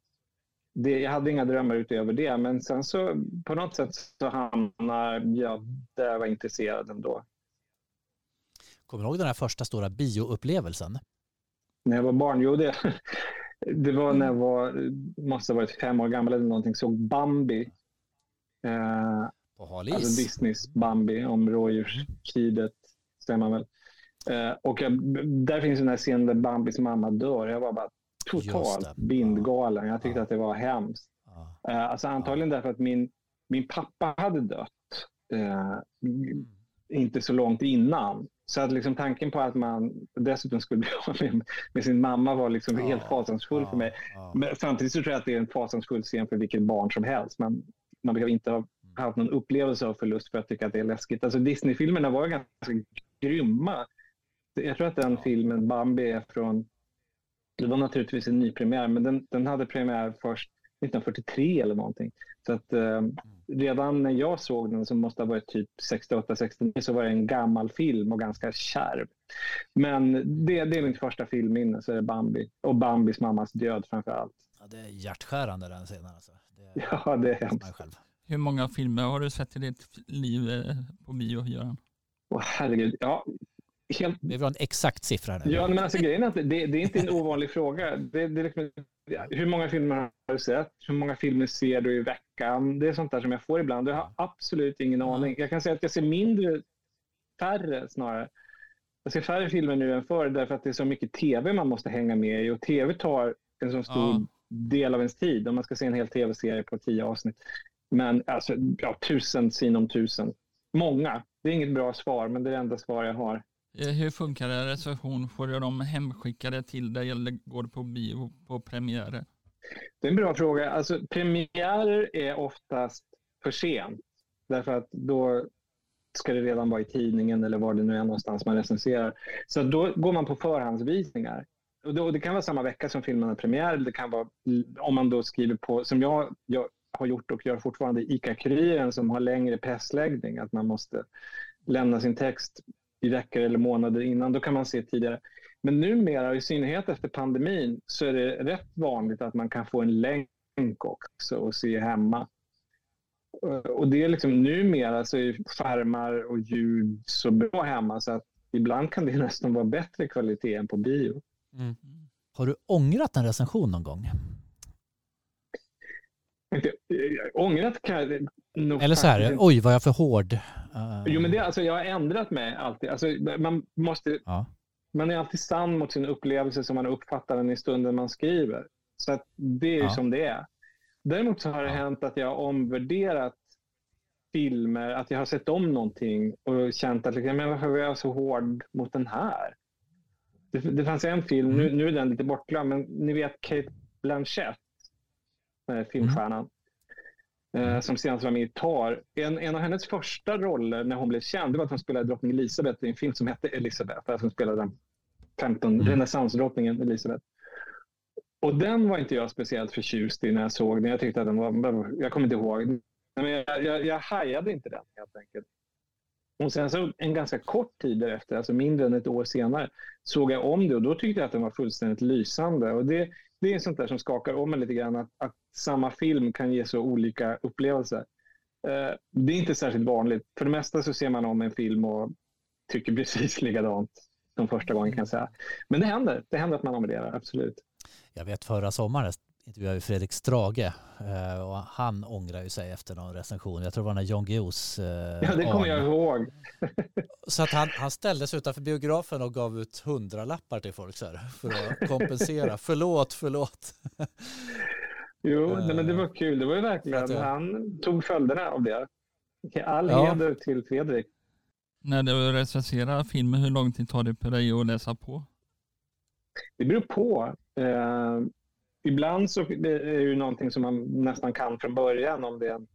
det. Jag hade inga drömmar utöver det, men sen så på något sätt så hamnar jag där jag var intresserad ändå. Kommer du ihåg den här första stora bioupplevelsen? När jag var barn, jo det, det var när jag var, måste ha varit fem år gammal eller någonting, såg Bambi. Eh, På? Alltså Disneys Bambi om rådjurskriget, stämmer man väl. Eh, och jag, där finns den här scenen där Bambis mamma dör. Jag var bara totalt bindgalen. Jag tyckte Ja. att det var hemskt. Ja. Eh, alltså antagligen därför att min, min pappa hade dött. Eh, inte så långt innan. Så att liksom tanken på att man dessutom skulle bli av med, med sin mamma var liksom Ja, helt fasansfull för ja, mig. ja. Men samtidigt så tror jag att det är en fasansfull scen för vilket barn som helst. Men man behöver inte ha haft någon upplevelse av förlust för att tycka att det är läskigt. Alltså Disney-filmerna var ganska grymma. Jag tror att den filmen, Bambi, är från... Det var naturligtvis en nypremiär, men den, den hade premiär först 1943 eller någonting. Så att eh, redan när jag såg den, som måste ha varit typ 68-69, så var det en gammal film och ganska kärv. Men det, det är mitt första filmminne, så är det Bambi. Och Bambis mammas död framför allt. Ja, det är hjärtskärande den scenen alltså. Det Ja, det är hemskt. själv. Hur många filmer har du sett i ditt liv eh, på bio, Göran? Åh, herregud. Ja, helt... Vi vill ha en exakt siffra nu. Ja, men alltså, grejen är att det, det är inte en ovanlig fråga. Det, det är liksom, hur många filmer har du sett? Hur många filmer ser du i veckan? Det är sånt där som jag får ibland. Jag har absolut ingen aning. Jag kan säga att jag ser mindre, färre snarare. Jag ser färre filmer nu än förr därför att det är så mycket tv man måste hänga med i och tv tar en så stor Ja. Del av ens tid om man ska se en hel tv-serie på tio avsnitt. Men alltså, ja, tusen sinom tusen. Många. Det är inget bra svar, men det är det enda svar jag har. Eh, Hur funkar det? Recension? Får du dem hemskickade till dig eller går du på bio på premiärer? Det är en bra fråga. Alltså, premiärer är oftast för sent. Därför att då ska det redan vara i tidningen eller var det nu är någonstans man recenserar. Så då går man på förhandsvisningar. Och då, det kan vara samma vecka som filmen har premiär. eller Det kan vara om man då skriver på, som jag, jag har gjort och gör fortfarande ICA-Kuriren som har längre pressläggning, att man måste lämna sin text i veckor eller månader innan. Då kan man se tidigare. Men numera, i synnerhet efter pandemin, så är det rätt vanligt att man kan få en länk också och se hemma. Eh, och det är liksom numera så är skärmar och ljud så bra hemma så att ibland kan det nästan vara bättre kvalitet än på bio. Mm. Har du ångrat en recension någon gång? Eh, Ångrat kan jag nog Eller så faktiskt här, inte. oj vad jag är för hård. Eh, Jo, men det, alltså, jag har ändrat mig alltid. Alltså, man, måste, Ja. man är alltid sann mot sin upplevelse som man uppfattar den i stunden man skriver. Så att det är ju Ja. som det är. Däremot så har det Ja. hänt att jag har omvärderat filmer, att jag har sett om någonting och känt att liksom, men varför var jag så hård mot den här? Det, det fanns en film, Mm. nu, nu är den lite bortglömd, men ni vet Kate Blanchett, filmstjärnan, Mm. eh, som senast var med i Tar. En, en av hennes första roller när hon blev känd var att hon spelade drottning Elisabeth i en film som hette Elisabeth. Att hon spelade den 15, Mm. renässansdrottningen Elisabeth. Och den var inte jag speciellt förtjust i när jag såg den. Jag tyckte att den var, jag kommer inte ihåg. Men jag, jag, jag hajade inte den helt enkelt. Och sen så en ganska kort tid därefter, alltså mindre än ett år senare, såg jag om det och då tyckte jag att den var fullständigt lysande. Och det, det är sånt där som skakar om en lite grann, att, att samma film kan ge så olika upplevelser. Eh, det är inte särskilt vanligt. För det mesta så ser man om en film och tycker precis likadant som första gången kan jag säga. Men det händer. Det händer att man omvärderar, absolut. Jag vet förra sommaren intervjuade vi Fredrik Strage eh, och han ångrar ju sig efter någon recension. Jag tror det var när Jan Guillous eh, Ja, det kommer jag ihåg. Så att han, han ställde sig utanför biografen och gav ut hundralappar till folk så här, för att kompensera. förlåt, förlåt. Jo, Eh, nej, men det var kul. Det var ju för verkligen, jag- han tog följderna av det. All Ja. heder till Fredrik. När du recenserar filmer, hur lång tid tar det på dig att läsa på? Det beror på. Ibland så det är det ju någonting som man nästan kan från början. Om det är en,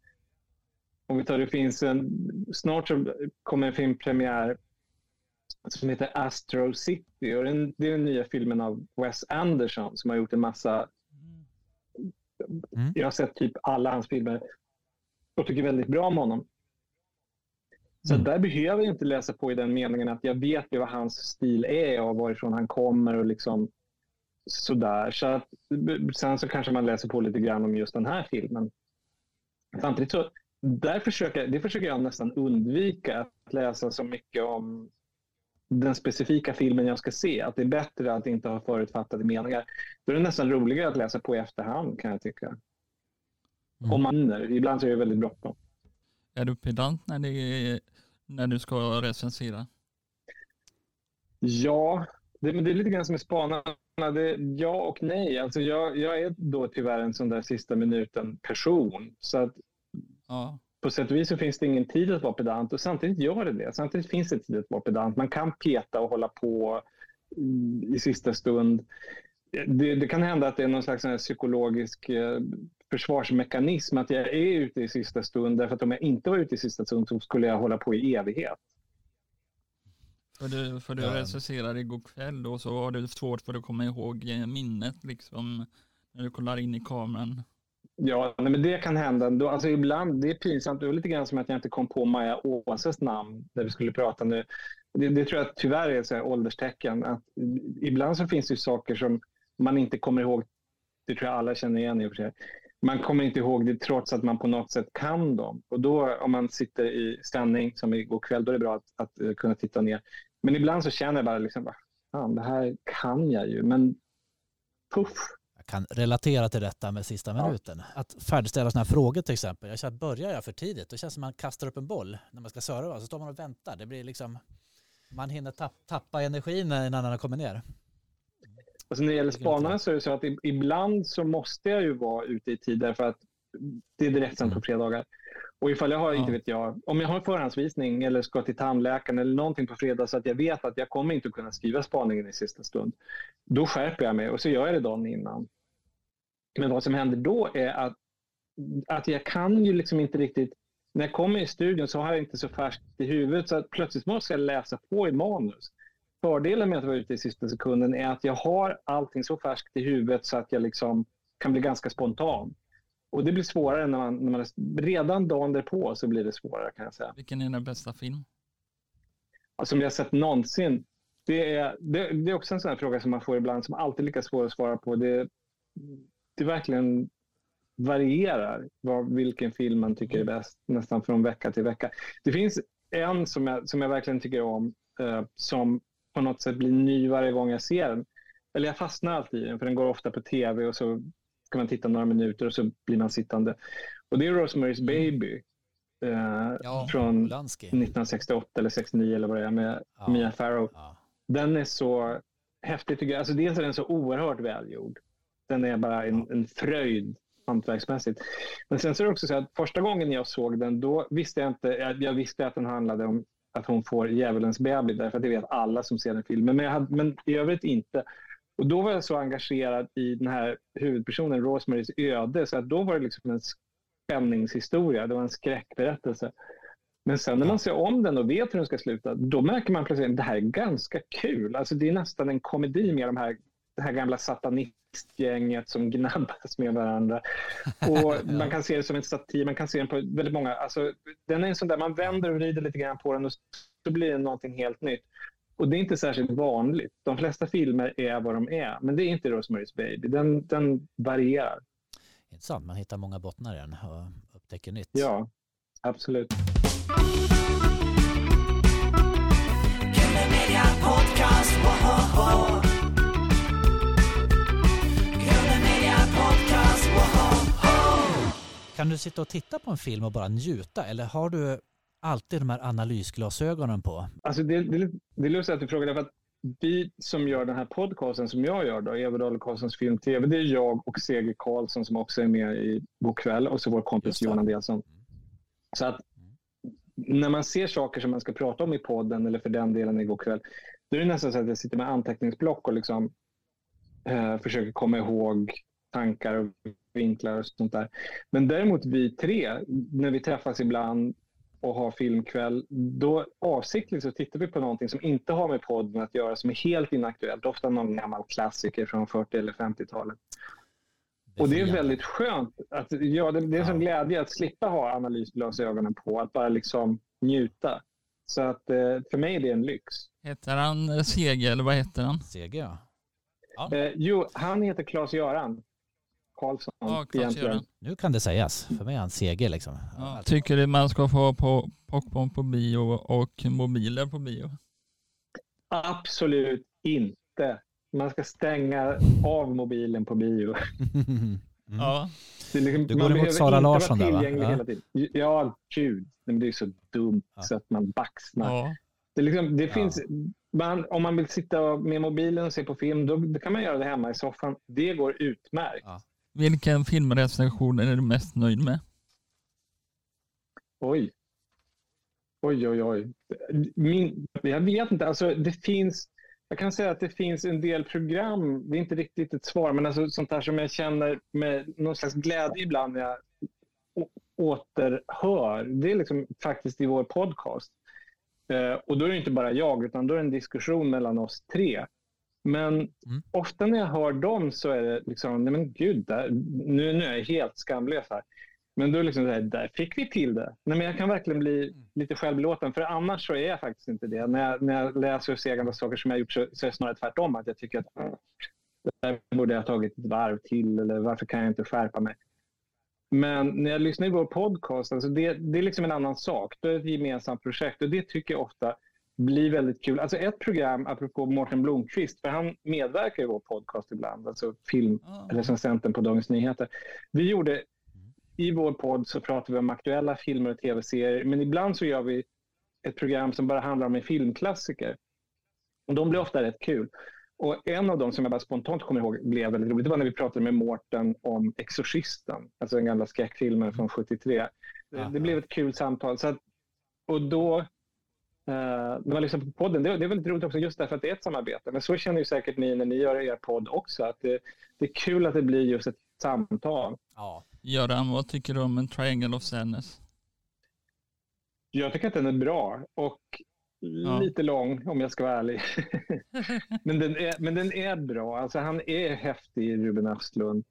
om vi tar det finns en, snart så kommer en filmpremiär som heter Astro City. Och den, det är den nya filmen av Wes Anderson som har gjort en massa... Mm. Jag har sett typ alla hans filmer och tycker väldigt bra om honom. Så Mm. där behöver jag inte läsa på i den meningen att jag vet ju vad hans stil är och varifrån han kommer och liksom sådär. Så att, sen så kanske man läser på lite grann om just den här filmen. Samtidigt så, där försöker, det försöker jag nästan undvika att läsa så mycket om den specifika filmen jag ska se. Att det är bättre att inte ha förutfattade meningar. Då är det nästan roligare att läsa på i efterhand kan jag tycka. Mm. Om man hinner. Ibland så är det väldigt bråttom. Är du pedant när, det är, när du ska recensera? Ja, det, men det är lite grann som med spanarna. Det, ja och nej. Alltså jag, jag är då tyvärr en sån där sista minuten-person. Så att Ja. på sätt och vis så finns det ingen tid att vara pedant och samtidigt gör det det. Samtidigt finns det tid att vara pedant. Man kan peta och hålla på i, i sista stund. Det, det kan hända att det är någon slags psykologisk eh, försvarsmekanism att jag är ute i sista stund därför att om jag inte var ute i sista stund så skulle jag hålla på i evighet. För du, för du Ja. recenserade igår kväll och så var det svårt för att komma ihåg eh, minnet liksom när du kollar in i kameran. Ja, nej, men det kan hända. Då, alltså ibland, det är pinsamt. Det var lite grann som att jag inte kom på Maja Åses namn när vi skulle prata nu. Det, det tror jag tyvärr är ett ålderstecken. Att ibland så finns det saker som man inte kommer ihåg. Det tror jag alla känner igen i och för sig. Man kommer inte ihåg det trots att man på något sätt kan dem. Och då om man sitter i ställning som igår kväll, då är det bra att, att eh, kunna titta ner. Men ibland så känner jag bara liksom, "Va fan, det här kan jag ju. Men puff, Jag kan relatera till detta med sista Ja. minuten. Att färdigställa sådana här frågor till exempel. Jag känner att börjar jag för tidigt, då känns det som att man kastar upp en boll när man ska serva. Så står man och väntar. Det blir liksom, man hinner tapp, tappa energin när en annan har kommit ner. Alltså när det gäller spanarna så är det så att ibland så måste jag ju vara ute i tid därför att det är direktsänt på Mm. fredagar. Och ifall jag har, Ja. inte vet jag, om jag har en förhandsvisning eller ska till tandläkaren eller någonting på fredag så att jag vet att jag kommer inte att kunna skriva spaningen i sista stund. Då skärper jag mig och så gör jag det dagen innan. Men vad som händer då är att, att jag kan ju liksom inte riktigt när jag kommer i studion så har jag inte så färskt i huvudet så att plötsligt måste jag läsa på i manus. Fördelen med att vara ute i sista sekunden är att jag har allting så färskt i huvudet så att jag liksom kan bli ganska spontan. Och det blir svårare när man, när man redan dagen därpå så blir det svårare kan jag säga. Vilken är den bästa film? Alltså, som jag sett någonsin. Det är, det, det är också en sån här fråga som man får ibland som alltid är lika svår att svara på. Det, det verkligen varierar vad, vilken film man tycker är bäst nästan från vecka till vecka. Det finns en som jag, som jag verkligen tycker om eh, som på något sätt blir ny varje gång jag ser den. Eller jag fastnar alltid i den för den går ofta på tv och så ska man titta några minuter och så blir man sittande. Och det är Rosemary's Baby. Eh, Ja, från Polanski. 1968 eller 69 eller vad det är med Ja. Mia Farrow. Ja. Den är så häftig tycker jag. Alltså dels är den så oerhört välgjord. Den är bara en, en fröjd hantverksmässigt. Men sen så är det också så att första gången jag såg den, då visste jag inte, jag, jag visste att den handlade om att hon får djävulens bebis, därför att det vet alla som ser den filmen. Men, jag hade, men i övrigt inte. Och då var jag så engagerad i den här huvudpersonen, Rosemarys öde, så att då var det liksom en spänningshistoria, det var en skräckberättelse. Men sen när man ser om den och vet hur den ska sluta, då märker man plötsligt att det här är ganska kul. Alltså det är nästan en komedi med de här, det här gamla satanistgänget som gnabbas med varandra. Och Man kan se det som en satir, man kan se den på väldigt många... Alltså, den är en sån där, man vänder och vrider lite grann på den och så blir det någonting helt nytt. Och det är inte särskilt vanligt. De flesta filmer är vad de är, men det är inte Rosemary's Baby. Den, den varierar. Intressant, man hittar många bottnar i den och upptäcker nytt. Ja, absolut. Podcast, Kan du sitta och titta på en film och bara njuta eller har du alltid de här analysglasögonen på? Alltså det, det, det är lustigt att du frågar, att vi som gör den här podcasten som jag gör, då, Eva Dahle Karlssons film-tv, det är jag och Seger Karlsson som också är med i God kväll och så vår kompis. Johan Andreasson. Så att när man ser saker som man ska prata om i podden eller för den delen i God kväll, då är det nästan så att jag sitter med anteckningsblock och liksom, eh, försöker komma ihåg tankar och vinklar och sånt där. Men däremot vi tre, när vi träffas ibland och har filmkväll, då avsiktligt så tittar vi på någonting som inte har med podden att göra, som är helt inaktuellt. Ofta någon gammal klassiker från 40 eller 50-talet. Och det är väldigt skönt. Att, ja, det, det är en sån glädje att slippa ha analysglasögonen på, att bara liksom njuta. Så att eh, för mig är det en lyx. Heter han eh, Seger eller vad heter han? CG ja. Eh, jo, han heter Claes-Göran Karlsson Ja, egentligen. Nu kan det sägas. För mig är han CG liksom. Ja, Alltså, tycker du man ska få på popcorn på bio och mobiler på bio? Absolut inte. Man ska stänga av mobilen på bio. mm. Ja, Det är liksom, Du går emot Sara inte Larsson där, va? tillgänglig Ja. hela tiden. Ja, gud. Det är så dumt Ja. så att man baxnar. ja. Det, liksom, det Ja. finns, man, om man vill sitta med mobilen och se på film, då, då kan man göra det hemma i soffan. Det går utmärkt. Ja. Vilken filmrecension är du mest nöjd med? Oj. Oj, oj, oj. Min, jag vet inte. Alltså, det finns, jag kan säga att det finns en del program, det är inte riktigt ett svar, men alltså sånt där som jag känner med någon slags glädje ibland när jag återhör. Det är liksom faktiskt i vår podcast. Eh, och då är det inte bara jag, utan då är det en diskussion mellan oss tre. Men Mm. ofta när jag hör dem så är det liksom, nej men gud, där, nu, nu är jag helt skamlös här. Men då liksom så här, där fick vi till det. Nej, men jag kan verkligen bli lite självbelåten, för annars så är jag faktiskt inte det. När jag, när jag läser och ser gamla saker som jag gjort så, så är det snarare tvärtom. Att jag tycker att "Mm, det där borde jag ha tagit ett varv till, eller varför kan jag inte skärpa mig? Men när jag lyssnar i vår podcast, alltså det, det är liksom en annan sak. Det är ett gemensamt projekt och det tycker jag ofta blir väldigt kul. Alltså ett program, apropå Mårten Blomqvist, för han medverkar i vår podcast ibland, alltså film Ja. recensenten på Dagens Nyheter. Vi gjorde, i vår podd så pratar vi om aktuella filmer och tv-serier, men ibland så gör vi ett program som bara handlar om en filmklassiker. Och de blir ofta rätt kul. Och en av dem som jag bara spontant kommer ihåg blev väldigt roligt, det var när vi pratade med Mårten om Exorcisten, alltså den gamla skräckfilmen från 73. Det, det blev ett kul samtal. Så att, och då, eh, när man lyssnar på podden, det, det är väldigt roligt också just därför att det är ett samarbete. Men så känner ju säkert ni när ni gör er podd också, att det, det är kul att det blir just ett samtal. Ja. Göran, vad tycker du om en Triangle of Sadness? Jag tycker att den är bra och Ja. lite lång om jag ska vara ärlig. men, den är, men den är bra. Alltså, han är häftig, Ruben Östlund.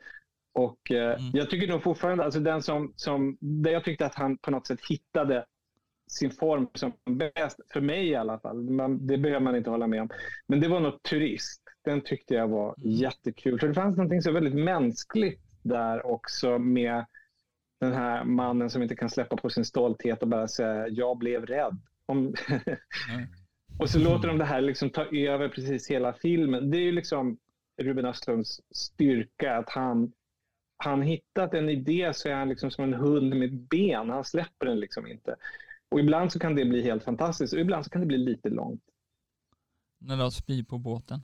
Och eh, Mm. jag tycker nog fortfarande, alltså den som, som, där jag tyckte att han på något sätt hittade sin form som bäst, för mig i alla fall, man, det behöver man inte hålla med om, men det var nog Turist. Den tyckte jag var Mm. jättekul, för det fanns någonting så väldigt mänskligt där också med den här mannen som inte kan släppa på sin stolthet och bara säga jag blev rädd. Om... Nej. och så låter de det här liksom ta över precis hela filmen. Det är ju liksom Ruben Östlunds styrka att han han hittat en idé så är han liksom som en hund med ben. Han släpper den liksom inte. Och ibland så kan det bli helt fantastiskt och ibland så kan det bli lite långt. När de spyr på båten.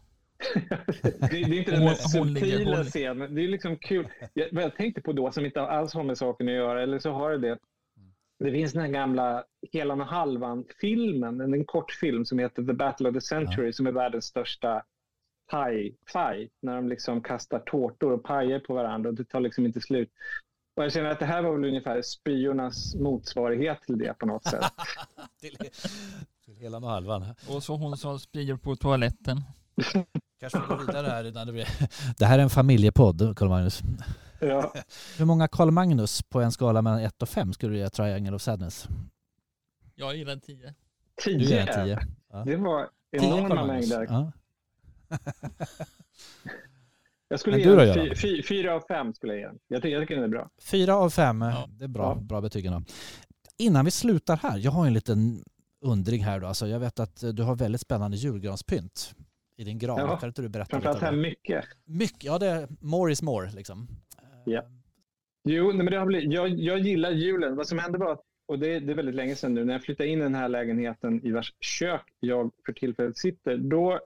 det, det är inte den mest subtila scenen. Det är liksom kul. Jag, vad jag tänkte på då som inte alls har med saken att göra, eller så har det det. Det finns den här gamla Helan och Halvan-filmen, en, kortfilm som heter The Battle of the Century som är världens största paj-fight. När de liksom kastar tårtor och pajer på varandra och det tar liksom inte slut. Och jag känner att det här var väl ungefär spyornas motsvarighet till det på något sätt. till, till hela och halvan. Och så hon som spyr på toaletten. Kanske vi går vidare här innan det blir... Det här är en familjepodd, Carl Magnus. Ja. Hur många Carl Magnus på en skala mellan 1 och 5 skulle du ge Triangle of Sadness? Jag gillar tio. Du ger en Tio. 10. Ja. Det var enorma mängder. Ja. Jag skulle Men ge du då, fy, fy, fyra av fem. Skulle jag ge. Jag tycker, jag tycker den är bra. Fyra av fem, Ja. det är bra, Ja. bra betyg. Innan vi slutar här, jag har en liten undring här då. Alltså jag vet att du har väldigt spännande julgranspynt i din gran. Ja. Kan inte du berätta Framförallt lite det? mycket. Mycket, ja det är more is more liksom. Ja. Jo, nej, men det har blivit, jag, jag gillar julen. Vad som hände var, att- och det, är- det är väldigt länge sedan nu, när jag flyttade in i den här lägenheten i vars kök jag för tillfället sitter, då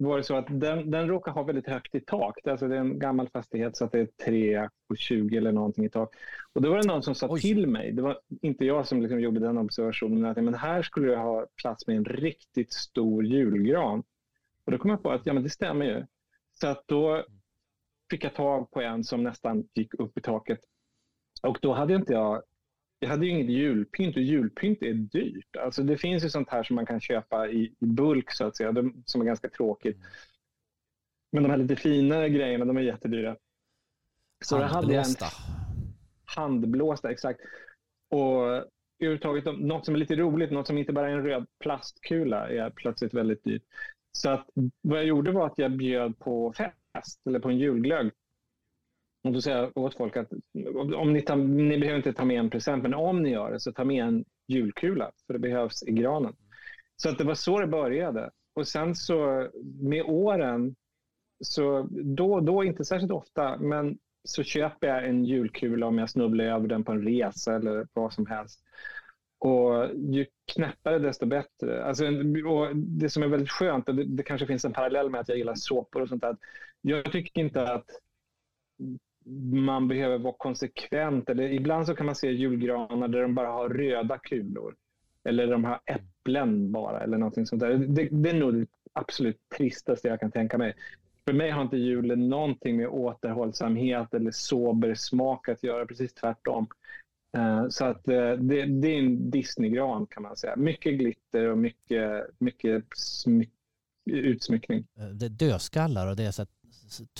var det så att den, den råkar ha väldigt högt i tak. Alltså det är en gammal fastighet så att det är 3 och 20 eller någonting i tak. Och då var det någon som sa Oj. till mig, det var inte jag som liksom gjorde den observationen, att men här skulle jag ha plats med en riktigt stor julgran. Och då kom jag på att ja, men det stämmer ju. Så att då fick jag tag på en som nästan gick upp i taket. Och då hade inte jag, jag hade ju inget julpynt och julpynt är dyrt. Alltså det finns ju sånt här som man kan köpa i, i bulk så att säga, de, som är ganska tråkigt. Men de här lite finare grejerna, de är jättedyra. Så jag en Handblåsta. handblåsta, exakt. Och överhuvudtaget, något som är lite roligt, något som inte bara är en röd plastkula är plötsligt väldigt dyrt. Så att, vad jag gjorde var att jag bjöd på fest, eller på en julglögg. Och då säger jag åt folk att om ni, ta, ni behöver inte ta med en present, men om ni gör det så ta med en julkula, för det behövs i granen. Så att det var så det började. Och sen så med åren, så då och då, inte särskilt ofta, men så köper jag en julkula om jag snubblar över den på en resa eller vad som helst. Och ju knäppare desto bättre. Alltså, och det som är väldigt skönt, och det, det kanske finns en parallell med att jag gillar såpor och sånt där. Jag tycker inte att man behöver vara konsekvent. Eller ibland så kan man se julgranar där de bara har röda kulor. Eller de har äpplen bara eller någonting sånt där. Det, det är nog det absolut tristaste jag kan tänka mig. För mig har inte julen någonting med återhållsamhet eller sober smak att göra, precis tvärtom. Eh, så att eh, det, det är en Disneygran kan man säga. Mycket glitter och mycket, mycket utsmyckning. Eh, det är dödskallar och det är så att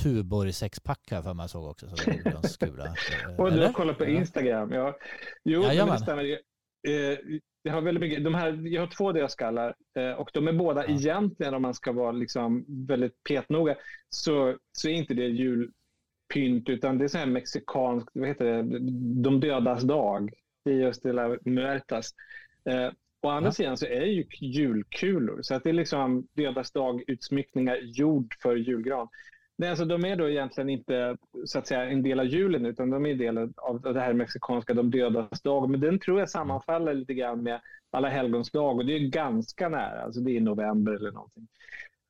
Tuborg sexpack här för mig såg också. Så det är julgranskula. Och du har kollat på Ja. Instagram. Ja. Jo, Jajamän. det stämmer. Eh, Jag har väldigt mycket, de här, jag har två dödskallar eh, och de är båda Ja. egentligen, om man ska vara liksom väldigt petnoga, så, så är inte det julpynt utan det är så här mexikanskt, vad heter det, de dödas dag. Dios de la Muertas. Eh, Å andra Ja. sidan så är det ju julkulor, så att det är liksom dödas dag-utsmyckningar gjord för julgran. Nej, alltså, de är då egentligen inte så att säga, en del av julen utan de är del av det här mexikanska de dödas dag. Men den tror jag sammanfaller lite grann med alla helgons dag och det är ganska nära, alltså det är november eller någonting.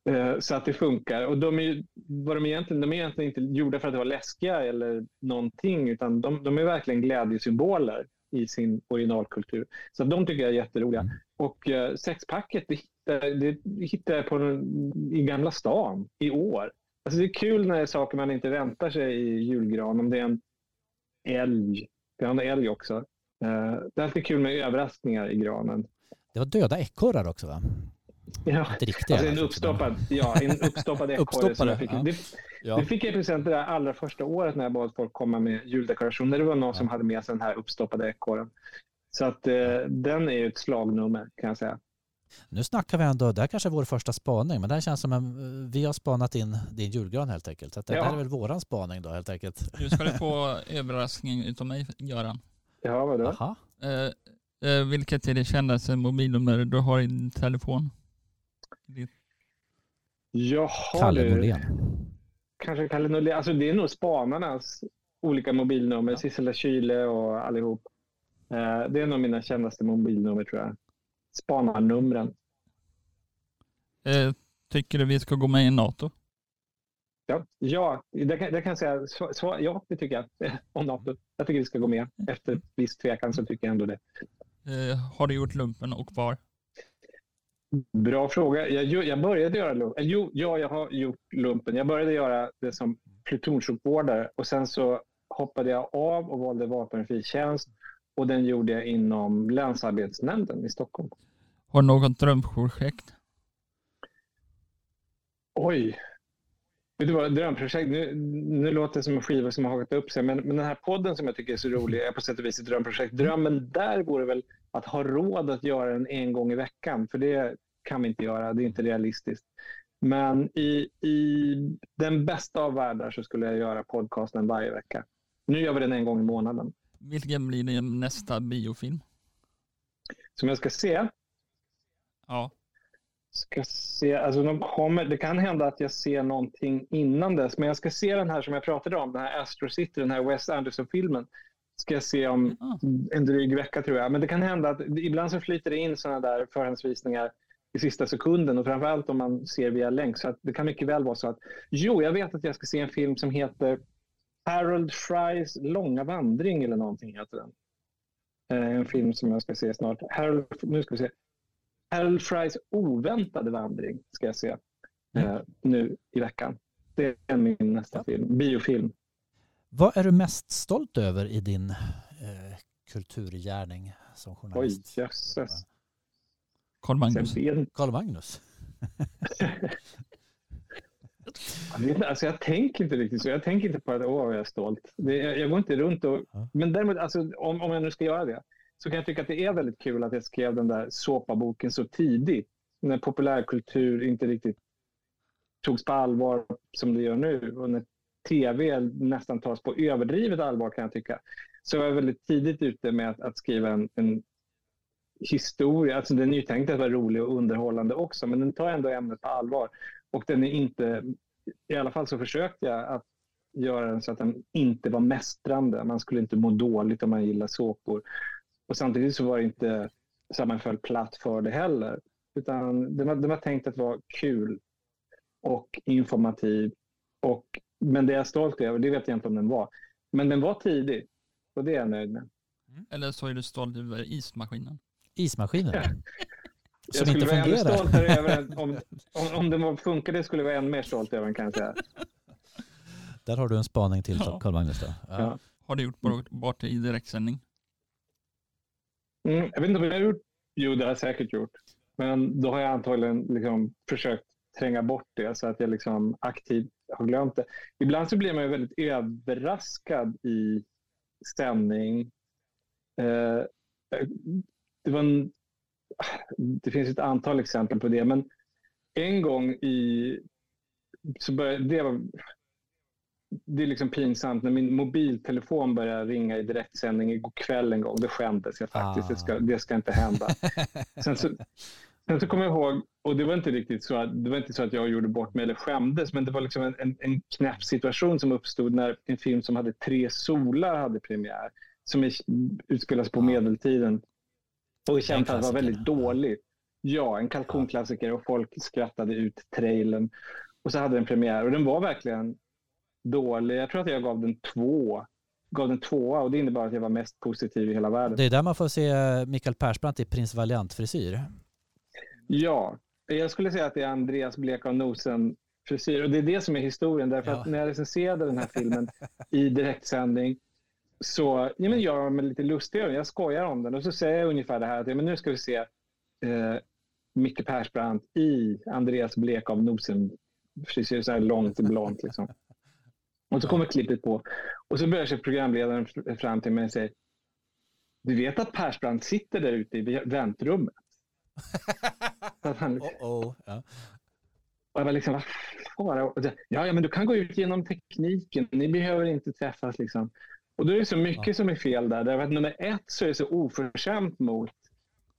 Eh, Så att det funkar. Och de är, vad de, egentligen, de är egentligen inte gjorda för att vara läskiga eller någonting utan de, de är verkligen glädjesymboler i sin originalkultur. Så de tycker jag är jätteroliga. Mm. Och eh, sexpacket det hittade, det hittade jag på, den- i Gamla stan i år. Alltså det är kul när det är saker man inte väntar sig i julgran. Om det är en älg. Vi har en älg också. Eh, Det är alltid kul med överraskningar i granen. Det var döda ekorrar också va? Ja. Inte riktiga. Alltså en uppstoppad, ja, en uppstoppad ekorre. fick. ja. Det, Ja. Det fick jag i present det där allra första året när jag bad folk komma med juldekorationer. Det var någon som hade med sig den här uppstoppade ekorren. Så att eh, den är ju ett slagnummer kan jag säga. Nu snackar vi ändå, det här kanske är vår första spaning, men det här känns som en, vi har spanat in din julgran helt enkelt. Så det Ja. här är väl våran spaning då helt enkelt. Nu ska du få överraskning utav mig, Göran. Ja, vadå? Eh, eh, vilket är det kändaste mobilnummer du har i din telefon? Jaha Kalle. Norlén. Kanske Kalle Norlén. Alltså det är nog spanarnas olika mobilnummer. Ja. Sissela Kyle och allihop. Eh, det är nog mina kändaste mobilnummer tror jag. Spanarnumren. Eh, tycker du vi ska gå med i NATO? Ja, ja det, kan, det kan jag säga. Så, så, ja, det tycker jag. Om NATO. Jag tycker vi ska gå med. Efter viss tvekan så tycker jag ändå det. Eh, har du gjort lumpen och var? Bra fråga. Jag, jag började göra lumpen. Jo, ja, jag har gjort lumpen. Jag började göra det som plutonsjukvårdare och sen så hoppade jag av och valde vapenfri tjänst och den gjorde jag inom länsarbetsnämnden i Stockholm. Har du något drömprojekt? Oj! Vet du vad, drömprojekt. Nu, nu låter det som en skiva som har hakat upp sig, men, men den här podden som jag tycker är så rolig är på sätt och vis ett drömprojekt. Drömmen där vore väl att ha råd att göra den en gång i veckan, för det kan vi inte göra. Det är inte realistiskt. Men i, i den bästa av världar så skulle jag göra podcasten varje vecka. Nu gör vi den en gång i månaden. Vilken blir din nästa biofilm? Som jag ska se, Ja. ska se, alltså de kommer, det kan hända att jag ser någonting innan dess, men jag ska se den här som jag pratade om, den här Astro City, den här Wes Anderson-filmen. Ska jag se om Ah. en dryg vecka tror jag. Men det kan hända att ibland så flyter det in sådana där förhandsvisningar i sista sekunden och framförallt om man ser via länk. Så det kan mycket väl vara så att, jo, jag vet att jag ska se en film som heter Harold Frys långa vandring eller någonting heter den. Eh, En film som jag ska se snart. Harold, nu ska vi se. Harold Frys oväntade vandring ska jag se eh, nu i veckan. Det är min nästa film, biofilm. Vad är du mest stolt över i din eh, kulturgärning som Oj, journalist? jösses. Carl Magnus. Karl Magnus. Alltså jag tänker inte riktigt så. Jag tänker inte på att åh, jag är stolt. Det, jag, jag går inte runt och... Ja. Men däremot, alltså, om, om jag nu ska göra det, så kan jag tycka att det är väldigt kul att jag skrev den där såpaboken så tidigt. När populärkultur inte riktigt togs på allvar som det gör nu. Och när tv nästan tas på överdrivet allvar kan jag tycka. Så jag var väldigt tidigt ute med att, att skriva en, en historia. Alltså den är ju tänkt att vara rolig och underhållande också, men den tar ändå ämnet på allvar. Och den är inte, i alla fall så försökte jag att göra den så att den inte var mästrande. Man skulle inte må dåligt om man gillar såpor. Och samtidigt så var det inte så att man föll platt för det heller. Utan den var, den var tänkt att vara kul och informativ. Och, men det är jag stolt över, det vet jag inte om den var. Men den var tidig och det är jag nöjd med. Eller så är du stolt över ismaskinen. Ismaskinen. Jag Som skulle inte vara ännu fungerar. stoltare över den. Om, om, om den funkade skulle jag vara ännu mer stolt över den kan jag säga. Där har du en spaning till Ja. Karl Magnus. Då. Ja. Ja. Har du gjort bort, det i direktsändning? Mm, jag vet inte vad jag har gjort. Jo, det har jag säkert gjort. Men då har jag antagligen liksom försökt tränga bort det så att jag liksom aktivt har glömt det. Ibland så blir man ju väldigt överraskad i sändning. Eh, det, var en, det finns ett antal exempel på det, men en gång i... Så började, det, var, det är liksom pinsamt när min mobiltelefon började ringa i direktsändning igår kväll en gång. Det skämdes jag faktiskt. Det, ska, det ska inte hända. Sen så, sen så kommer jag ihåg, och det var inte riktigt så att, det var inte så att jag gjorde bort mig eller skämdes, men det var liksom en, en, en knäpp situation som uppstod när en film som hade tre solar hade premiär, som utspelas på Ja. medeltiden. Och det kändes att det var väldigt dåligt. Ja, en kalkonklassiker och folk skrattade ut trailern. Och så hade den premiär och den var verkligen dålig. Jag tror att jag gav den två. Gav den tvåa och det innebar att jag var mest positiv i hela världen. Det är där man får se Mikael Persbrandt i Prins Valiant-frisyr. Ja, jag skulle säga att det är Andreas Blek av nosen frisyr och det är det som är historien därför Ja. att när jag recenserade den här filmen i direktsändning så ja, men gör jag mig lite lustig över. Jag skojar om den och så säger jag ungefär det här att ja, men nu ska vi se eh, Micke Persbrandt i Andreas Blek av nosen frisyr, så här långt blont liksom. Och så kommer klippet på. Och så börjar sig programledaren fram till mig och säger Du vet att Persbrandt sitter där ute i väntrummet? Han, -oh. Ja. och jag var liksom, vad? Och det- Ja, ja, men du kan gå ut genom tekniken. Ni behöver inte träffas. Liksom. Och då är det så mycket Ja. som är fel där. Därför att nummer ett så är det så oförskämt mot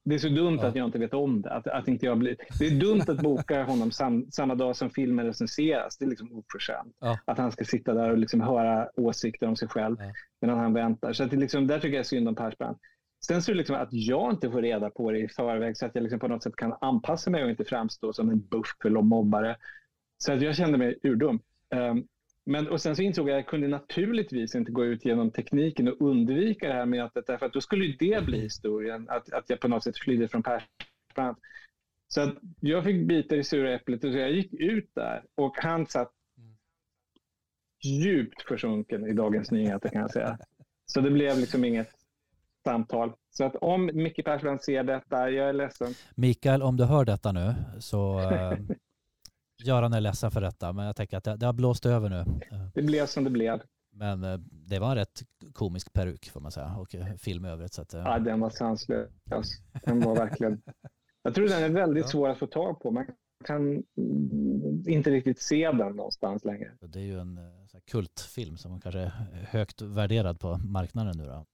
det är så dumt Ja. att jag inte vet om det. Att, att inte jag blir, det är dumt att boka honom sam, samma dag som filmen recenseras. Det är liksom oförskämt. Ja. Att han ska sitta där och liksom höra åsikter om sig själv Ja. medan han väntar. Så att det liksom, där tycker jag synd om Persbrandt. Sen så är det liksom att jag inte får reda på det i förväg så att jag liksom på något sätt kan anpassa mig och inte framstå som en buff för mobbare. Så att jag kände mig urdum. Um, men, och sen så insåg jag att jag kunde naturligtvis inte gå ut genom tekniken och undvika det här mötet därför att då skulle ju det bli historien, att, att jag på något sätt flydde från Persbrandt. Så att jag fick bita i sura äpplet och så jag gick ut där och han satt djupt försjunken i Dagens Nyheter kan jag säga. Så det blev liksom inget samtal. Så att om Micke Persbrandt ser detta, jag är ledsen. Mikael, om du hör detta nu så Göran är ledsen för detta, men jag tänker att det, det har blåst över nu. Eh, Det blev som det blev. Men eh, det var en rätt komisk peruk får man säga och eh, film i övrigt. Så att, Ja, den var sanslös. Den var verkligen... Jag tror den är väldigt svår att få tag på. Man kan inte riktigt se den någonstans längre. Det är ju en kultfilm som kanske är högt värderad på marknaden nu då.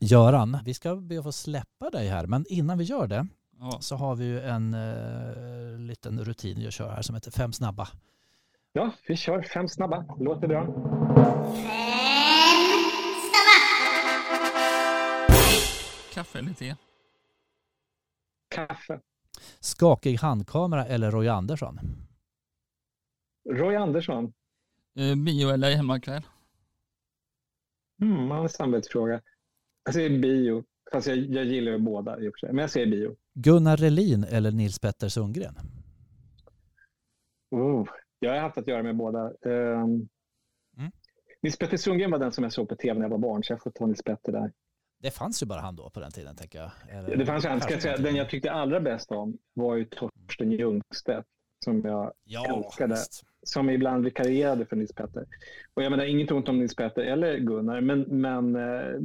Göran, vi ska be att få släppa dig här, men innan vi gör det Ja. så har vi ju en eh, liten rutin jag kör här som heter Fem snabba. Ja, vi kör fem snabba. Låter bra. Kaffe eller te? Kaffe. Skakig handkamera eller Roy Andersson? Roy Andersson. Eh, bio eller hemmakväll? Mm, en samvetsfråga. Jag säger bio. Fast jag, jag gillar ju båda i och för sig. Men jag säger bio. Gunnar Relin eller Nils Petter Sundgren? Oh, jag har haft att göra med båda. Um, Mm. Nils Petter Sundgren var den som jag såg på tv när jag var barn, så jag får ta Nils Petter där. Det fanns ju bara han då på den tiden tänker jag. Eller- Det fanns en, ska jag säga, den jag tyckte allra bäst om var ju Torsten Ljungstedt som jag ja, älskade. visst. som ibland vikarierade för Nils Petter. Och jag menar, inget ont om Nils Petter eller Gunnar, men, men eh,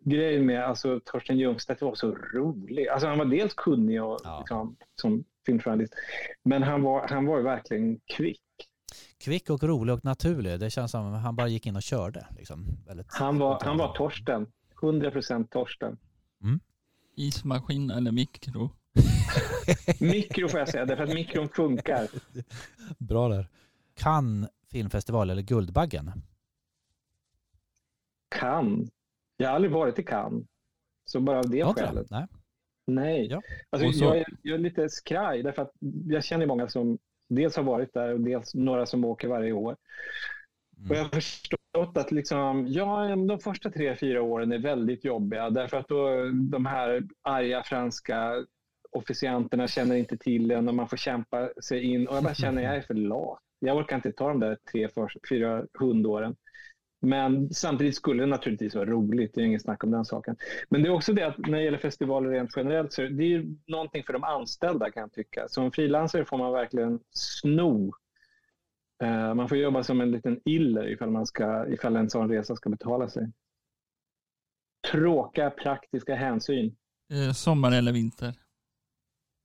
grejen med alltså, Torsten Ljungstedt var så rolig. Alltså, han var dels kunnig och, Ja. liksom, som filmjournalist, men han var, han var ju verkligen kvick. Kvick och rolig och naturlig. Det känns som han bara gick in och körde. Liksom. Väldigt Han var, han var Torsten. 100 procent Torsten. Ismaskin eller mikro? Mikro får jag säga, därför att mikron funkar. Bra där. Cannes filmfestival eller Guldbaggen? Cannes. Jag har aldrig varit i Cannes. Så bara av det det? skälet. Nej. Nej. Ja. Alltså, så- jag, är, jag är lite skraj därför att jag känner många som dels har varit där och dels några som åker varje år. Mm. Och jag har förstått att liksom, ja, de första tre, fyra åren är väldigt jobbiga därför att då, de här arga franska officianterna känner inte till en och man får kämpa sig in. Och jag bara känner jag är för lat. Jag orkar inte ta de där tre, för, fyra hundåren. Men samtidigt skulle det naturligtvis vara roligt, det är inget snack om den saken. Men det är också det att när det gäller festivaler rent generellt så är det ju någonting för de anställda kan jag tycka. Som frilansare får man verkligen sno. Eh, man får jobba som en liten iller ifall, man ska, ifall en sån resa ska betala sig. Tråkiga praktiska hänsyn. Eh, sommar eller vinter?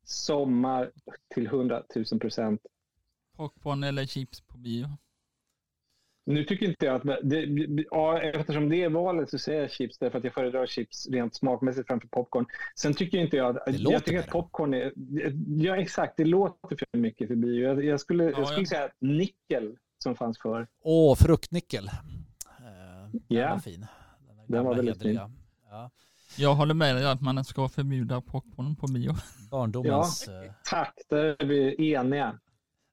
Sommar till 100 000 procent. Popcorn eller chips på bio? Nu tycker inte jag att... Det, ja, eftersom det är valet så säger jag chips därför att jag föredrar chips rent smakmässigt framför popcorn. Sen tycker inte jag att... Det låter jag tycker att popcorn är... Ja, exakt. Det låter för mycket för bio. Jag, jag skulle, Ja, jag skulle ja. säga nickel som fanns för. Åh, fruktnickel. Eh, Den Ja. var fin. Den, Den var väldigt fin. Ja. Jag håller med dig att man ska förbjuda popcorn på bio. Barndomens... eh, Tack, där är vi eniga.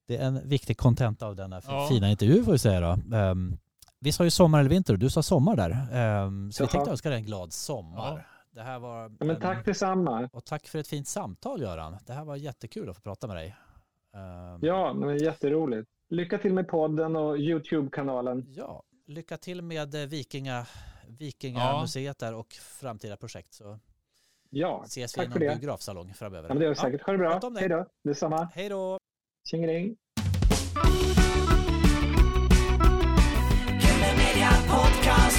Det är en viktig content av denna Ja. fina intervju får vi säga då. Um, vi sa ju sommar eller vinter och du sa sommar där. Um, så vi Jaha. tänkte önska dig en glad sommar. Det här var Ja, men en- tack detsamma. Och tack för ett fint samtal Göran. Det här var jättekul att få prata med dig. Um, Ja, men jätteroligt. Lycka till med podden och Youtube-kanalen. ja, lycka till med eh, Vikinga, Vikingamuseet ja. där och framtida projekt. Så ja, ses vi i någon biografsalong framöver. Ja, men det gör vi säkert. Ha det bra. Hej då. Detsamma. Hej då. Tjingeling. Podcast,